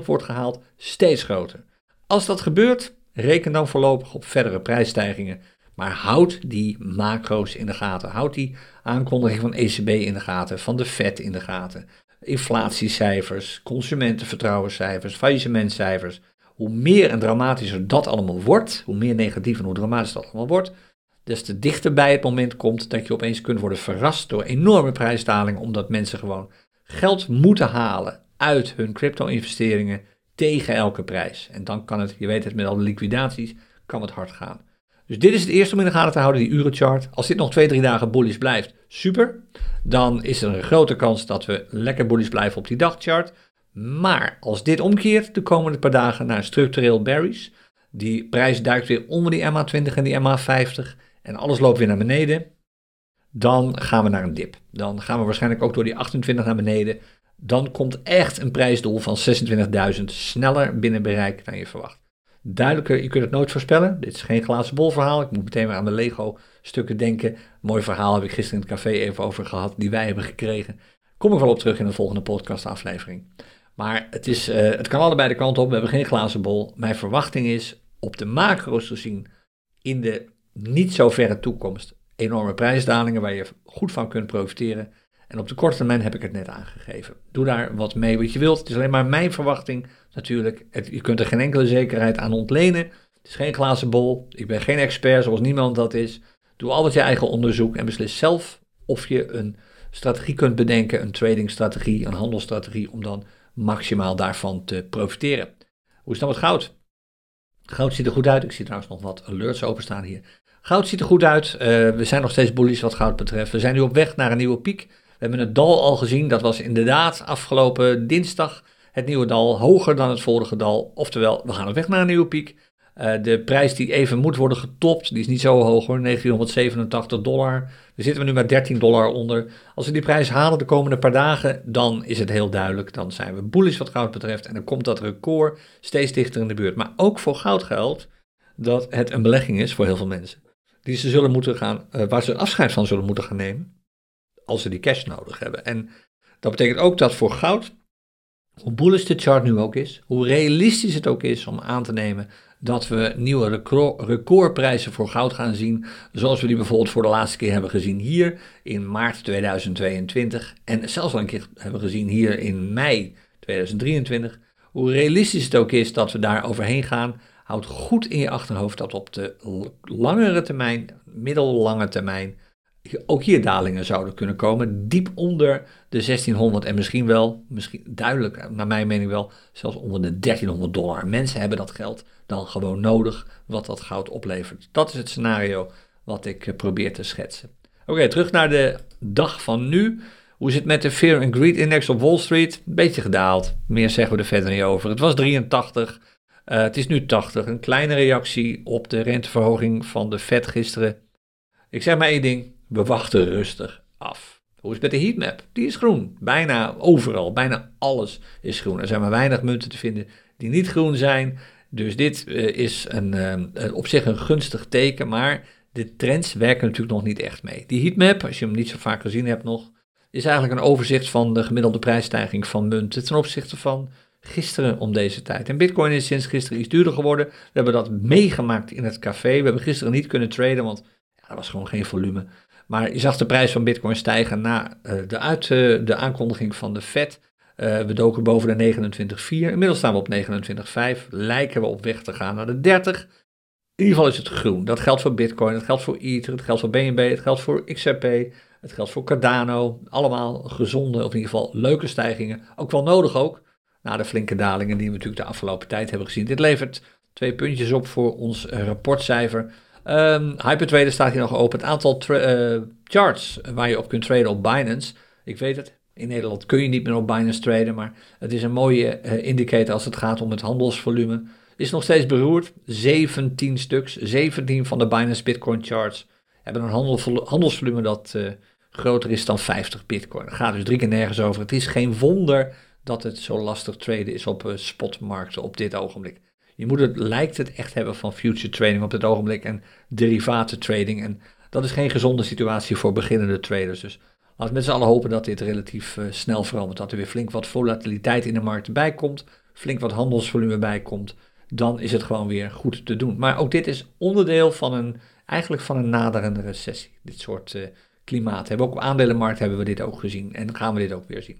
31.800 wordt gehaald steeds groter. Als dat gebeurt, reken dan voorlopig op verdere prijsstijgingen Maar houd die macro's in de gaten. Houd die aankondiging van ECB in de gaten, van de Fed in de gaten. Inflatiecijfers, consumentenvertrouwenscijfers, faillissementcijfers. Hoe meer en dramatischer dat allemaal wordt, hoe meer negatief en hoe dramatischer dat allemaal wordt, des te dichterbij het moment komt dat je opeens kunt worden verrast door enorme prijsdalingen, omdat mensen gewoon geld moeten halen uit hun crypto-investeringen tegen elke prijs. En dan kan het, je weet het, met alle liquidaties, kan het hard gaan. Dus dit is het eerste om in de gaten te houden, die urenchart. Als dit nog twee, drie dagen bullish blijft, super. Dan is er een grote kans dat we lekker bullish blijven op die dagchart. Maar als dit omkeert de komende paar dagen naar structureel bearish, die prijs duikt weer onder die MA20 en die MA50 en alles loopt weer naar beneden, dan gaan we naar een dip. Dan gaan we waarschijnlijk ook door die 28 naar beneden. Dan komt echt een prijsdoel van 26.000 sneller binnen bereik dan je verwacht. Duidelijker, je kunt het nooit voorspellen. Dit is geen glazen bol verhaal. Ik moet meteen weer aan de Lego stukken denken. Mooi verhaal heb ik gisteren in het café even over gehad, die wij hebben gekregen. Kom ik wel op terug in de volgende podcastaflevering. Maar het, is, uh, het kan allebei de kant op. We hebben geen glazen bol. Mijn verwachting is op de macro's te zien in de niet zo verre toekomst enorme prijsdalingen waar je goed van kunt profiteren. En op de korte termijn heb ik het net aangegeven. Doe daar wat mee wat je wilt. Het is alleen maar mijn verwachting natuurlijk. je kunt er geen enkele zekerheid aan ontlenen. Het is geen glazen bol. Ik ben geen expert zoals niemand dat is. Doe altijd je eigen onderzoek en beslis zelf of je een strategie kunt bedenken, een tradingstrategie, een handelsstrategie, om dan maximaal daarvan te profiteren. Hoe is het dan met goud? Goud ziet er goed uit. Ik zie trouwens nog wat alerts openstaan hier. Goud ziet er goed uit. Uh, we zijn nog steeds bullish wat goud betreft. We zijn nu op weg naar een nieuwe piek. We hebben het dal al gezien. Dat was inderdaad afgelopen dinsdag het nieuwe dal. Hoger dan het vorige dal. Oftewel, we gaan op weg naar een nieuwe piek. Uh, de prijs die even moet worden getopt, die is niet zo hoog hoor, 1987 dollar. Daar zitten we nu met 13 dollar onder. Als we die prijs halen de komende paar dagen, dan is het heel duidelijk. Dan zijn we bullish wat goud betreft en dan komt dat record steeds dichter in de buurt. Maar ook voor goud geldt dat het een belegging is voor heel veel mensen die ze zullen moeten gaan, uh, waar ze afscheid van zullen moeten gaan nemen, als ze die cash nodig hebben. En dat betekent ook dat voor goud, hoe bullish de chart nu ook is, hoe realistisch het ook is om aan te nemen dat we nieuwe recordprijzen voor goud gaan zien, zoals we die bijvoorbeeld voor de laatste keer hebben gezien hier in maart 2022 en zelfs al een keer hebben gezien hier in mei 2023. Hoe realistisch het ook is dat we daar overheen gaan, Houd goed in je achterhoofd dat op de langere termijn, middellange termijn, ook hier dalingen zouden kunnen komen. Diep onder de 1600 en misschien wel, misschien duidelijk, naar mijn mening wel, zelfs onder de 1300 dollar. Mensen hebben dat geld dan gewoon nodig, wat dat goud oplevert. Dat is het scenario wat ik eh, probeer te schetsen. Oké, terug naar de dag van nu. Hoe zit het met de Fear and Greed Index op Wall Street? Beetje gedaald. Meer zeggen we er verder niet over. Het was 83. Uh, het is nu 80. Een kleine reactie op de renteverhoging van de Fed gisteren. Ik zeg maar één ding. We wachten rustig af. Hoe is het met de heatmap? Die is groen. Bijna overal. Bijna alles is groen. Er zijn maar weinig munten te vinden die niet groen zijn. Dus dit uh, is een, uh, op zich een gunstig teken. Maar de trends werken natuurlijk nog niet echt mee. Die heatmap, als je hem niet zo vaak gezien hebt nog, is eigenlijk een overzicht van de gemiddelde prijsstijging van munten ten opzichte van gisteren om deze tijd. En Bitcoin is sinds gisteren iets duurder geworden. We hebben dat meegemaakt in het café. We hebben gisteren niet kunnen traden, want ja, er was gewoon geen volume. Maar je zag de prijs van Bitcoin stijgen na uh, de, uit, uh, de aankondiging van de Fed. Uh, we doken boven de 29,4. Inmiddels staan we op 29,5. Lijken we op weg te gaan naar de 30. In ieder geval is het groen. Dat geldt voor Bitcoin, dat geldt voor Ether, het geldt voor BNB, het geldt voor XRP, het geldt voor Cardano. Allemaal gezonde, of in ieder geval leuke stijgingen. Ook wel nodig ook na de flinke dalingen die we natuurlijk de afgelopen tijd hebben gezien. Dit levert twee puntjes op voor ons rapportcijfer. Um, Hypertrader staat hier nog open. Het aantal uh, charts waar je op kunt traden op Binance. Ik weet het, in Nederland kun je niet meer op Binance traden, maar het is een mooie uh, indicator als het gaat om het handelsvolume. Is nog steeds beroerd. 17 stuks, 17 van de Binance Bitcoin charts hebben een handel, handelsvolume dat groter is dan 50 Bitcoin. Het gaat dus drie keer nergens over. Het is geen wonder dat het zo lastig traden is op spotmarkten op dit ogenblik. Je moet het, lijkt het echt hebben van future trading op dit ogenblik en derivaten trading. En dat is geen gezonde situatie voor beginnende traders. Dus laten we met z'n allen hopen dat dit relatief uh, snel verandert. Dat er weer flink wat volatiliteit in de markt bij komt, flink wat handelsvolume bij komt. dan is het gewoon weer goed te doen. Maar ook dit is onderdeel van een, eigenlijk van een naderende recessie. Dit soort uh, klimaat. Hebben ook op aandelenmarkt hebben we dit ook gezien en gaan we dit ook weer zien.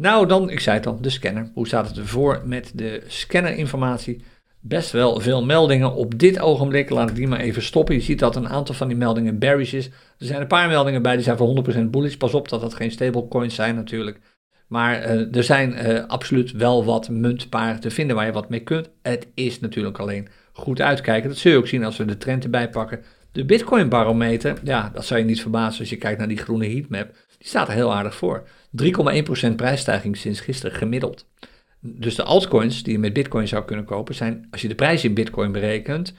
Nou dan, ik zei het al, de scanner. Hoe staat het ervoor met de scannerinformatie? Best wel veel meldingen op dit ogenblik. Laat ik die maar even stoppen. Je ziet dat een aantal van die meldingen bearish is. Er zijn een paar meldingen bij die zijn voor 100% bullish. Pas op dat dat geen stablecoins zijn natuurlijk. Maar uh, er zijn uh, absoluut wel wat muntparen te vinden waar je wat mee kunt. Het is natuurlijk alleen goed uitkijken. Dat zul je ook zien als we de trend erbij pakken. De Bitcoin barometer, ja, dat zou je niet verbazen als je kijkt naar die groene heatmap. Die staat er heel aardig voor. 3,1% prijsstijging sinds gisteren gemiddeld. Dus de altcoins die je met Bitcoin zou kunnen kopen zijn, als je de prijs in Bitcoin berekent,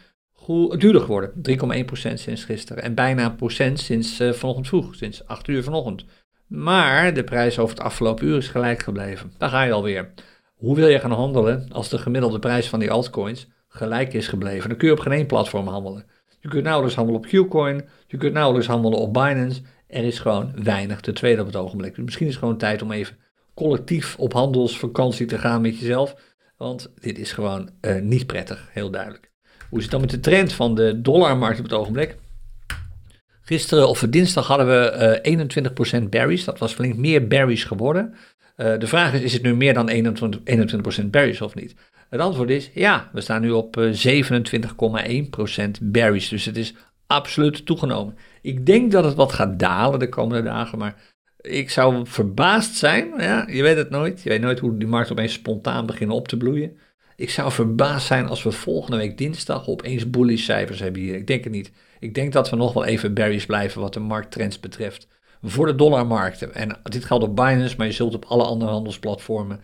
duurder geworden. 3,1% sinds gisteren en bijna een procent sinds uh, vanochtend vroeg, sinds 8 uur vanochtend. Maar de prijs over het afgelopen uur is gelijk gebleven. Daar ga je alweer. Hoe wil je gaan handelen als de gemiddelde prijs van die altcoins gelijk is gebleven? Dan kun je op geen één platform handelen. Je kunt nauwelijks handelen op Qcoin, je kunt nauwelijks handelen op Binance. Er is gewoon weinig te tweede op het ogenblik. Dus misschien is het gewoon tijd om even collectief op handelsvakantie te gaan met jezelf. Want dit is gewoon uh, niet prettig, heel duidelijk. Hoe is het dan met de trend van de dollarmarkt op het ogenblik? Gisteren of dinsdag hadden we uh, 21% berries. Dat was flink meer berries geworden. Uh, de vraag is, is het nu meer dan 21%, 21% berries of niet? Het antwoord is ja, we staan nu op 27,1% berries. Dus het is absoluut toegenomen. Ik denk dat het wat gaat dalen de komende dagen, maar ik zou verbaasd zijn. Ja, je weet het nooit. Je weet nooit hoe die markt opeens spontaan beginnen op te bloeien. Ik zou verbaasd zijn als we volgende week dinsdag opeens bullish cijfers hebben hier. Ik denk het niet. Ik denk dat we nog wel even berries blijven wat de markttrends betreft. Voor de dollarmarkten. En dit geldt op Binance, maar je zult op alle andere handelsplatformen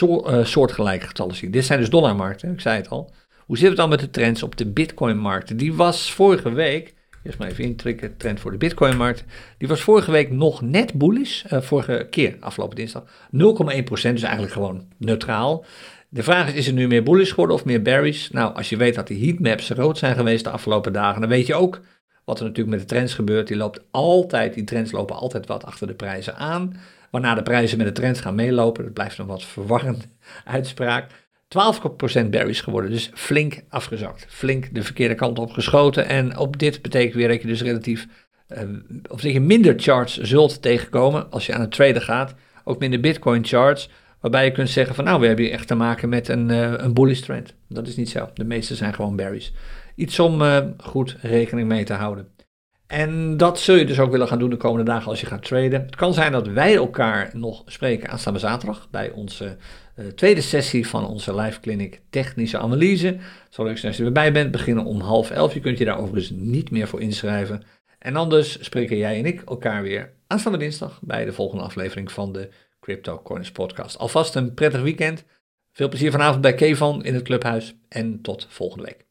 uh, soortgelijke getallen zien. Dit zijn dus dollarmarkten, ik zei het al. Hoe zit het dan met de trends op de bitcoinmarkten? Die was vorige week Eerst maar even intrekken, trend voor de Bitcoin-markt. Die was vorige week nog net bullish, uh, vorige keer, afgelopen dinsdag. 0,1%, dus eigenlijk gewoon neutraal. De vraag is, is het nu meer bullish geworden of meer bearish? Nou, als je weet dat die heatmaps rood zijn geweest de afgelopen dagen, dan weet je ook wat er natuurlijk met de trends gebeurt. Die, loopt altijd, die trends lopen altijd wat achter de prijzen aan. Waarna de prijzen met de trends gaan meelopen, dat blijft een wat verwarrende uitspraak. 12% berries geworden, dus flink afgezakt. Flink de verkeerde kant op geschoten. En op dit betekent weer dat je dus relatief, of dat je minder charts zult tegenkomen als je aan het traden gaat. Ook minder bitcoin charts, waarbij je kunt zeggen van nou, we hebben hier echt te maken met een, uh, een bullish trend. Dat is niet zo. De meeste zijn gewoon berries. Iets om uh, goed rekening mee te houden. En dat zul je dus ook willen gaan doen de komende dagen als je gaat traden. Het kan zijn dat wij elkaar nog spreken aanstaande zaterdag bij onze uh, tweede sessie van onze live clinic technische analyse. Zal zijn als je erbij bent. Beginnen om half elf. Je kunt je daar overigens niet meer voor inschrijven. En anders spreken jij en ik elkaar weer aanstaande dinsdag bij de volgende aflevering van de Crypto podcast. Alvast een prettig weekend. Veel plezier vanavond bij Kevan in het clubhuis en tot volgende week.